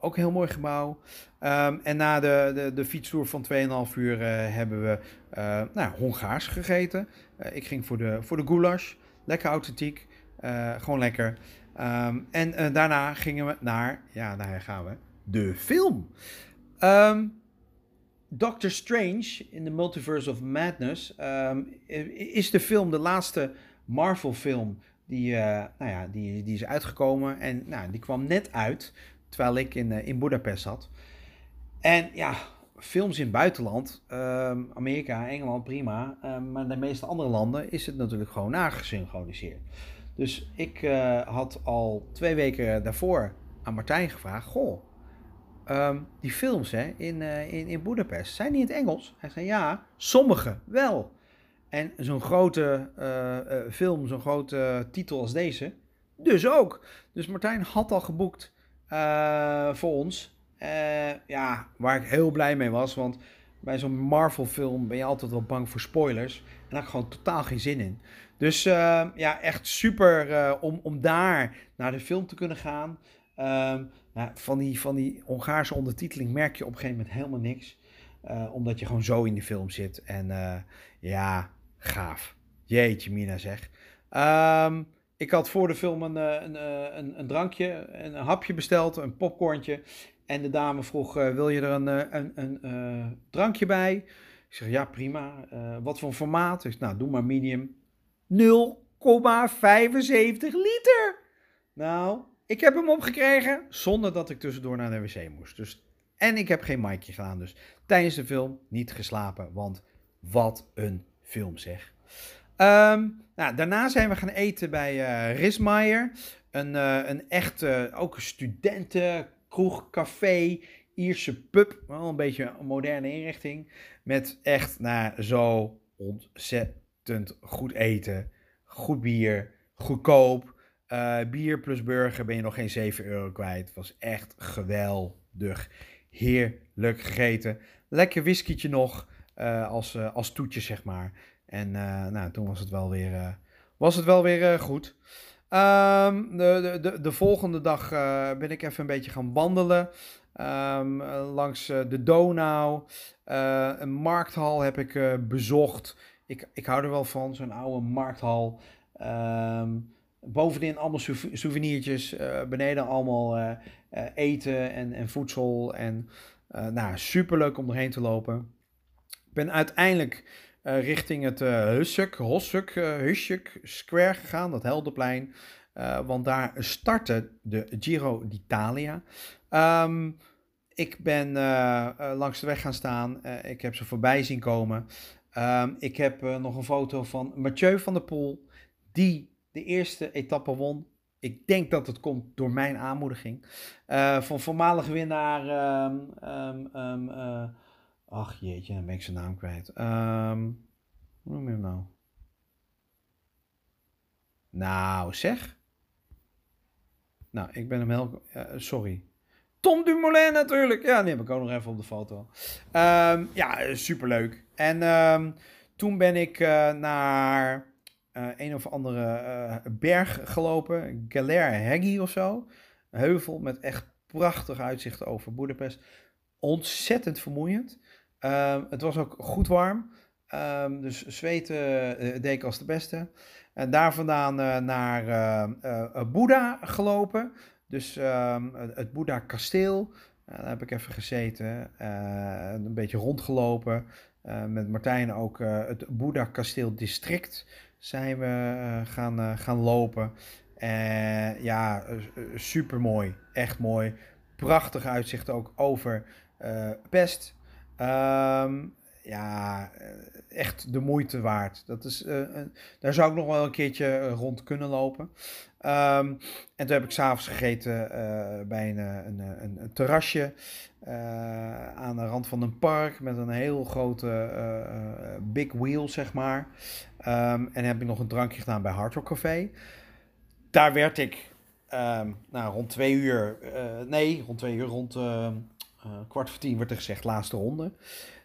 Ook een heel mooi gebouw. Um, en na de, de, de fietstoer van 2,5 uur uh, hebben we uh, nou, Hongaars gegeten. Uh, ik ging voor de, voor de goulash. Lekker authentiek. gewoon lekker. Um, en daarna gingen we naar, ja, daar gaan we, de film. Doctor Strange in the Multiverse of Madness is de film, de laatste Marvel die, nou ja, die, die is uitgekomen. En nou, die kwam net uit terwijl ik in, uh, in Budapest zat. En ja, films in het buitenland, um, Amerika, Engeland, prima. Um, maar in de meeste andere landen is het natuurlijk gewoon nagesynchroniseerd. Dus ik uh, had al twee weken daarvoor aan Martijn gevraagd: Goh, um, die films hè, in, in, in Budapest, zijn die in het Engels? Hij zei ja, sommige wel. En zo'n grote uh, film, zo'n grote titel als deze, dus ook. Dus Martijn had al geboekt uh, voor ons. Ja, waar ik heel blij mee was. Want bij zo'n Marvel-film ben je altijd wel bang voor spoilers. En daar had ik gewoon totaal geen zin in. Dus ja, echt super om, om daar naar de film te kunnen gaan. Ja, van, die, van die Hongaarse ondertiteling merk je op een gegeven moment helemaal niks. omdat je gewoon zo in de film zit. En ja, gaaf. Jeetje, Mina zeg. Um, ik had voor de film een, eh, een, eh, een, een, drankje, een hapje besteld, een popcornje. En de dame vroeg, uh, wil je er een, een, een drankje bij? Ik zeg, ja prima. Wat voor formaat? Zeg, nou, doe maar medium. 0,75 liter! Nou, ik heb hem opgekregen zonder dat ik tussendoor naar de wc moest. Dus, en ik heb geen micje gedaan. Dus tijdens de film niet geslapen, want wat een film zeg. Um, nou, daarna zijn we gaan eten bij uh, Rismaier. Een, uh, een echte, ook studenten, kroeg, café, Ierse pub. Wel een beetje een moderne inrichting. Met echt nou, zo ontzettend goed eten. Goed bier, goedkoop. Uh, bier plus burger ben je nog geen 7 euro kwijt. Het was echt geweldig. Heerlijk gegeten. Lekker whiskietje nog als, als toetje, zeg maar. En uh, nou, toen was het wel weer, was het wel weer goed. Ehm, de, de, de, volgende dag ben ik even een beetje gaan wandelen. Um, langs de Donau. Een markthal heb ik bezocht. Ik, ik hou er wel van, zo'n oude markthal. Um, allemaal souvenirtjes. beneden allemaal eten en, en voedsel. En nou, superleuk om erheen te lopen. Ben uiteindelijk uh, richting het uh, Hussuk, Hossuk, Hussuk Square gegaan, dat Heldenplein. want daar startte de Giro d'Italia. Um, ik ben langs de weg gaan staan. ik heb ze voorbij zien komen. Um, ik heb nog een foto van Mathieu van der Poel, die de eerste etappe won. Ik denk dat het komt door mijn aanmoediging. van voormalige winnaar um, Ach jeetje, dan ben ik zijn naam kwijt. Um, hoe noem je hem nou? Nou, zeg. Nou, ik ben hem heel... Uh, sorry. Tom Dumoulin natuurlijk. Ja, die heb ik ook nog even op de foto. Um, ja, superleuk. En um, toen ben ik uh, naar uh, een of andere berg gelopen. Galer Heggy of zo. Een heuvel met echt prachtig uitzicht over Boedapest. Ontzettend vermoeiend. Um, het was ook goed warm. Um, dus zweten uh, deed ik als de beste. En daar vandaan uh, naar uh, Boeddha gelopen. Dus um, het Boeddha kasteel. daar heb ik even gezeten. een beetje rondgelopen. met Martijn ook het Boeddha kasteel district zijn we gaan, gaan lopen. ja, super mooi. Echt mooi. Prachtig uitzicht ook over Pest. Um, ja, eh, echt de moeite waard. Dat is, uh, daar zou ik nog wel een keertje rond kunnen lopen. Um, en toen heb ik s'avonds gegeten bij een, een, een, terrasje aan de rand van een park met een heel grote big wheel, zeg maar. Um, en heb ik nog een drankje gedaan bij Hard Rock Café. Daar werd ik um, rond twee uur, nee, rond twee uur, rond kwart voor tien werd er gezegd laatste ronde.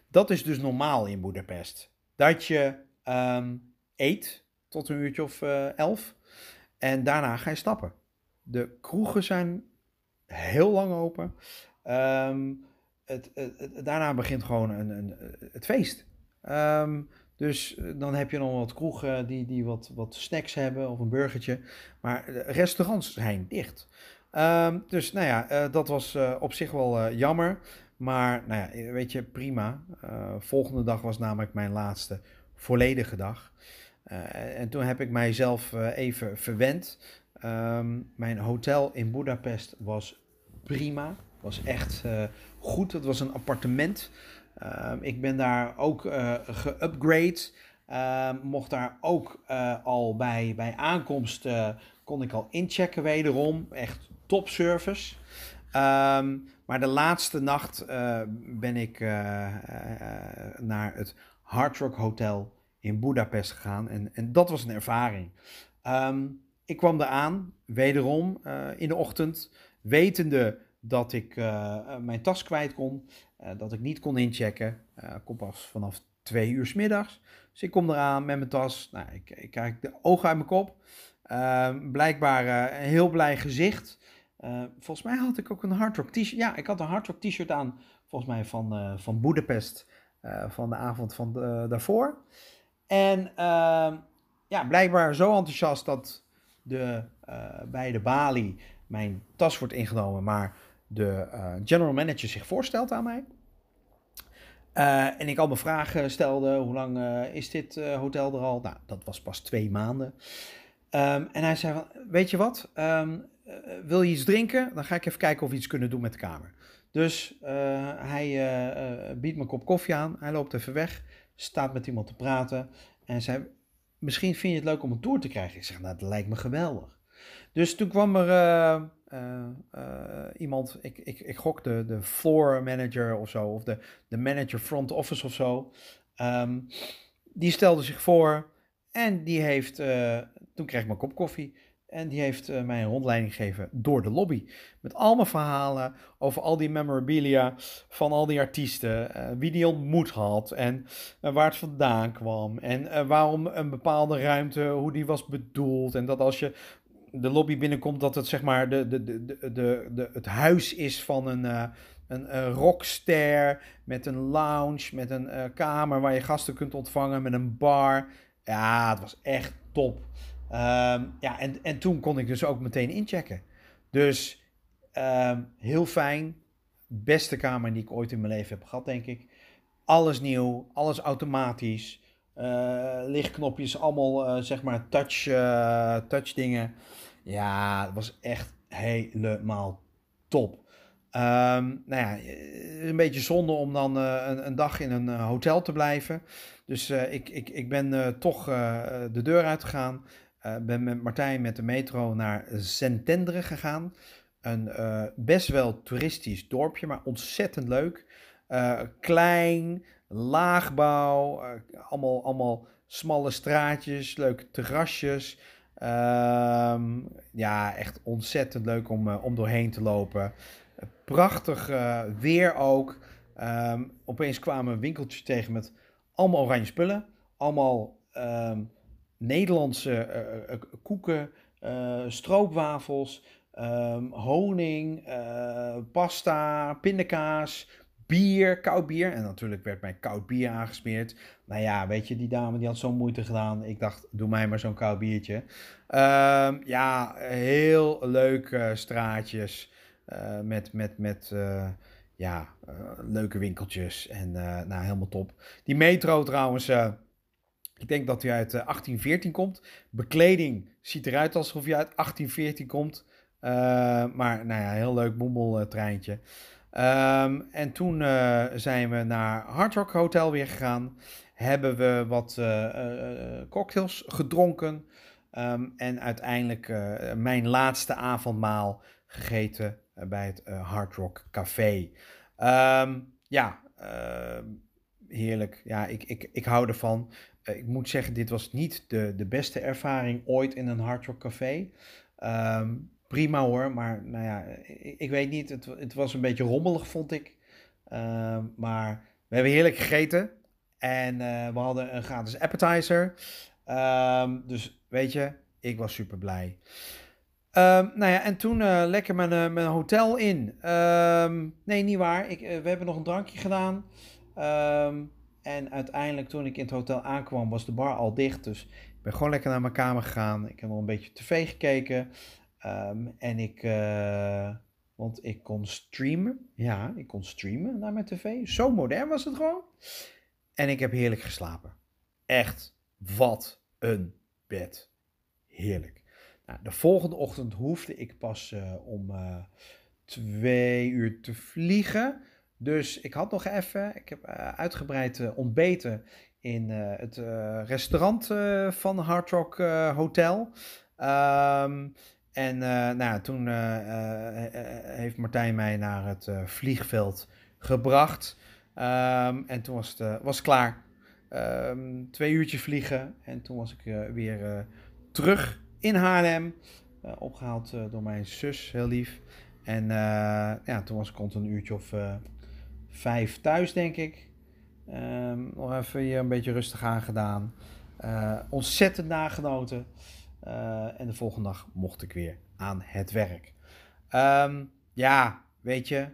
Dat is dus normaal in Boedapest. Dat je um, eet tot een uurtje of uh, elf. En daarna ga je stappen. De kroegen zijn heel lang open. Um, het, het, daarna begint gewoon een, een, het feest. Um, dus eh, dan heb je nog wat kroegen die, die wat, wat snacks hebben of een burgertje. Maar restaurants zijn dicht. Um, dus nou ja, uh, dat was uh, op zich wel uh, jammer. Maar nou ja, weet je, prima. Volgende dag was namelijk mijn laatste volledige dag. En toen heb ik mijzelf even verwend. Um, mijn hotel in Budapest was prima. Was echt goed. Het was een appartement. Ehm, ik ben daar ook geupgrade. Ehm, mocht daar ook al bij, bij aankomst kon ik al inchecken wederom. Echt top service. Um, maar de laatste nacht uh, ben ik uh, uh, naar het Hard Rock Hotel in Budapest gegaan. En, en dat was een ervaring. Um, ik kwam eraan, wederom in de ochtend, wetende dat ik mijn tas kwijt kon. dat ik niet kon inchecken. Kom pas vanaf twee uur s middags. Dus ik kom eraan met mijn tas. Nou, ik, ik de ogen uit mijn kop. Ehm, blijkbaar een heel blij gezicht. Uh, volgens mij had ik ook een hardrock t-shirt. Ja, ik had een hardrock t-shirt aan, volgens mij van, uh, van Budapest, uh, van de avond van daarvoor. En ehm, ja, blijkbaar zo enthousiast dat de, bij de balie mijn tas wordt ingenomen, maar de general manager zich voorstelt aan mij. en ik al mijn vragen stelde, hoe lang is dit hotel er al? Nou, dat was pas twee maanden. Um, en hij zei van, weet je wat, um, uh, wil je iets drinken? Dan ga ik even kijken of we iets kunnen doen met de kamer. Dus uh, hij biedt me een kop koffie aan. Hij loopt even weg, staat met iemand te praten. En zei, misschien vind je het leuk om een tour te krijgen. Ik zeg, nou, dat lijkt me geweldig. Dus toen kwam er iemand, ik, ik, ik gok de, de floor manager of zo, of de, de manager front office of zo. Um, die stelde zich voor en die heeft, toen kreeg ik mijn kop koffie. En die heeft uh, mij een rondleiding gegeven door de lobby. Met allemaal verhalen over al die memorabilia van al die artiesten. Uh, wie die ontmoet had en uh, waar het vandaan kwam. En waarom een bepaalde ruimte, hoe die was bedoeld. En dat als je de lobby binnenkomt, dat het zeg maar de, de, de, de, het huis is van een, een, rockster. Met een lounge, met een kamer waar je gasten kunt ontvangen, met een bar. Ja, het was echt top. Um, ja, en, en toen kon ik dus ook meteen inchecken. Dus um, heel fijn. Beste kamer die ik ooit in mijn leven heb gehad, denk ik. Alles nieuw, alles automatisch. Uh, lichtknopjes, allemaal uh, zeg maar touch, uh, touch dingen. Ja, het was echt helemaal top. Um, nou ja, een beetje zonde om dan een, een, dag in een hotel te blijven. Dus ik, ik, ik ben toch de deur uitgegaan. Ben met Martijn met de metro naar Zentendre gegaan. Een best wel toeristisch dorpje, maar ontzettend leuk. klein, laagbouw, allemaal, allemaal smalle straatjes, leuke terrasjes. Um, ja, echt ontzettend leuk om, om doorheen te lopen. prachtig weer ook. Um, opeens kwamen winkeltjes tegen met allemaal oranje spullen. Allemaal um, Nederlandse koeken, stroopwafels, honing, pasta, pindakaas, bier, koud bier. En natuurlijk werd mij koud bier aangesmeerd. Nou ja, weet je, die dame die had zo'n moeite gedaan. Ik dacht, doe mij maar zo'n koud biertje. Um, ja, heel leuke straatjes. Met, met, met ja, leuke winkeltjes. En nou, helemaal top. Die metro trouwens... ik denk dat hij uit 1814 komt. Bekleding ziet eruit alsof hij uit 1814 komt. maar nou ja, heel leuk boemeltreintje. Um, en toen uh, zijn we naar Hard Rock Hotel weer gegaan. Hebben we wat cocktails gedronken. Um, en uiteindelijk mijn laatste avondmaal gegeten bij het Hard Rock Café. Um, ja, heerlijk. Ja, ik, ik, ik hou ervan. Ik moet zeggen, dit was niet de, de beste ervaring ooit in een Hard Café. Um, prima hoor, maar nou ja, ik, ik weet niet. Het, het, was een beetje rommelig, vond ik. Uh, maar we hebben heerlijk gegeten. En uh, we hadden een gratis appetizer. Um, dus weet je, ik was super blij. Nou ja, en toen uh, lekker mijn, mijn hotel in. Nee, niet waar. Ik, we hebben nog een drankje gedaan. En uiteindelijk, toen ik in het hotel aankwam, was de bar al dicht. Dus ik ben gewoon lekker naar mijn kamer gegaan. Ik heb nog een beetje tv gekeken. Um, en ik, uh, want ik kon streamen. Ja, ik kon streamen naar mijn tv. Zo modern was het gewoon. En ik heb heerlijk geslapen. Echt, wat een bed. Heerlijk. Nou, de volgende ochtend hoefde ik pas uh, om uh, twee uur te vliegen. Dus ik had nog even, ik heb uitgebreid ontbeten in het restaurant van Hard Rock Hotel. Um, en nou, toen heeft Martijn mij naar het vliegveld gebracht. Um, en toen was het was klaar. Um, twee uurtjes vliegen. En toen was ik weer terug in Haarlem. opgehaald door mijn zus, heel lief. En ja, toen was ik rond een uurtje of vijf thuis, denk ik. Um, nog even hier een beetje rustig aangedaan. ontzettend nagenoten. Uh, en de volgende dag mocht ik weer aan het werk. Um, ja, weet je,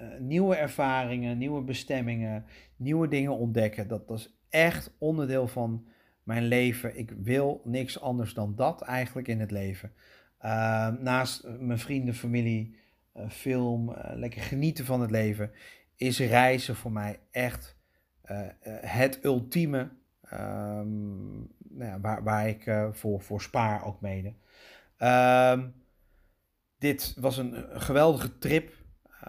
uh, nieuwe ervaringen, nieuwe bestemmingen, nieuwe dingen ontdekken. Dat, dat is echt onderdeel van mijn leven. Ik wil niks anders dan dat eigenlijk in het leven. Uh, naast mijn vrienden, familie, film, lekker genieten van het leven, is reizen voor mij echt het ultieme Um, nou ja, waar, waar ik uh, voor, voor spaar ook mede. Um, dit was een geweldige trip.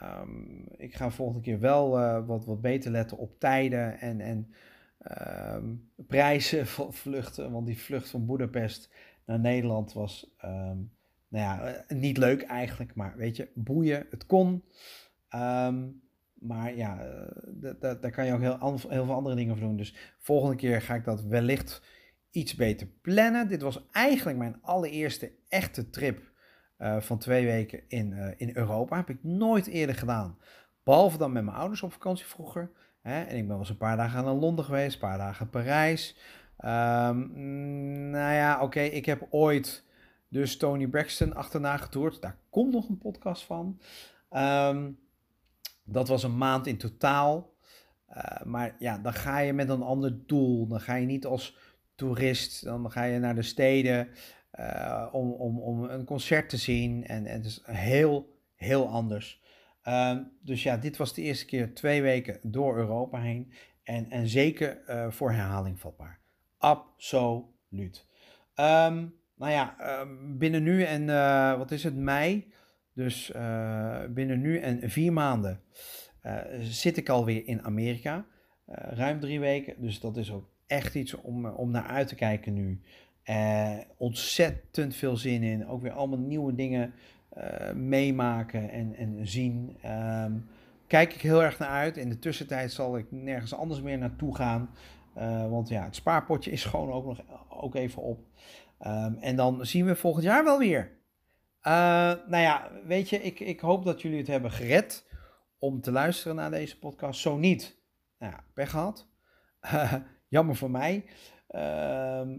Um, ik ga volgende keer wel wat, wat beter letten op tijden en, en prijzen van vluchten. Want die vlucht van Budapest naar Nederland was nou ja, eh, niet leuk eigenlijk. Maar weet je, boeien, het kon. Maar ja, eh, daar kan je ook heel, heel veel andere dingen voor doen. Dus volgende keer ga ik dat wellicht iets beter plannen. Dit was eigenlijk mijn allereerste echte trip uh, van twee weken in, uh, in Europa. Heb ik nooit eerder gedaan. Behalve dan met mijn ouders op vakantie vroeger. Hè? En ik ben wel eens een paar dagen naar Londen geweest, een paar dagen Parijs. Um, nou ja, oké, ik heb ooit dus Tony Braxton achterna getoerd. Daar komt nog een podcast van. Ehm, dat was een maand in totaal. Eh, maar ja, dan ga je met een ander doel. Dan ga je niet als toerist. Dan ga je naar de steden uh, om, om, om een concert te zien. En, en het is heel, heel anders. Ehm, dus ja, dit was de eerste keer twee weken door Europa heen. En, en zeker uh, voor herhaling vatbaar. Absoluut. Um, nou ja, ehm, binnen nu en wat is het, mei. Dus uh, binnen nu en vier maanden uh, zit ik alweer in Amerika. ruim drie weken. Dus dat is ook echt iets om, om naar uit te kijken nu. ontzettend veel zin in. Ook weer allemaal nieuwe dingen meemaken en, en zien. Um, kijk ik heel erg naar uit. In de tussentijd zal ik nergens anders meer naartoe gaan. want ja, het spaarpotje is gewoon ook nog ook even op. Um, en dan zien we volgend jaar wel weer. Uh, nou ja, weet je, ik, ik hoop dat jullie het hebben gered om te luisteren naar deze podcast. Zo niet, nou ja, pech gehad. Jammer voor mij. Uh,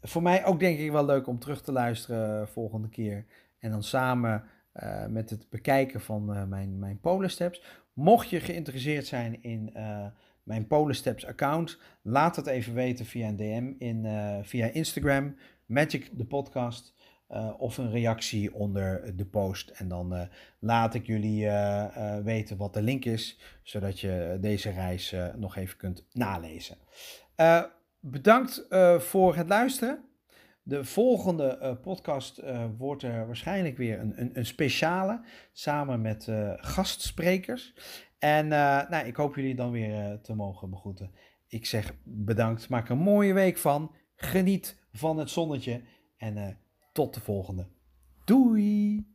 voor mij ook denk ik wel leuk om terug te luisteren volgende keer. En dan samen uh, met het bekijken van uh, mijn, mijn Polensteps. Mocht je geïnteresseerd zijn in mijn Polensteps account, laat het even weten via een DM in, via Instagram. Magic de podcast uh, of een reactie onder de post. En dan uh, laat ik jullie uh, weten wat de link is, zodat je deze reis nog even kunt nalezen. bedankt voor het luisteren. De volgende podcast wordt er waarschijnlijk weer een, een, een speciale, samen met gastsprekers. En nou, ik hoop jullie dan weer te mogen begroeten. Ik zeg bedankt, maak er een mooie week van. Geniet van het zonnetje. En tot de volgende. Doei!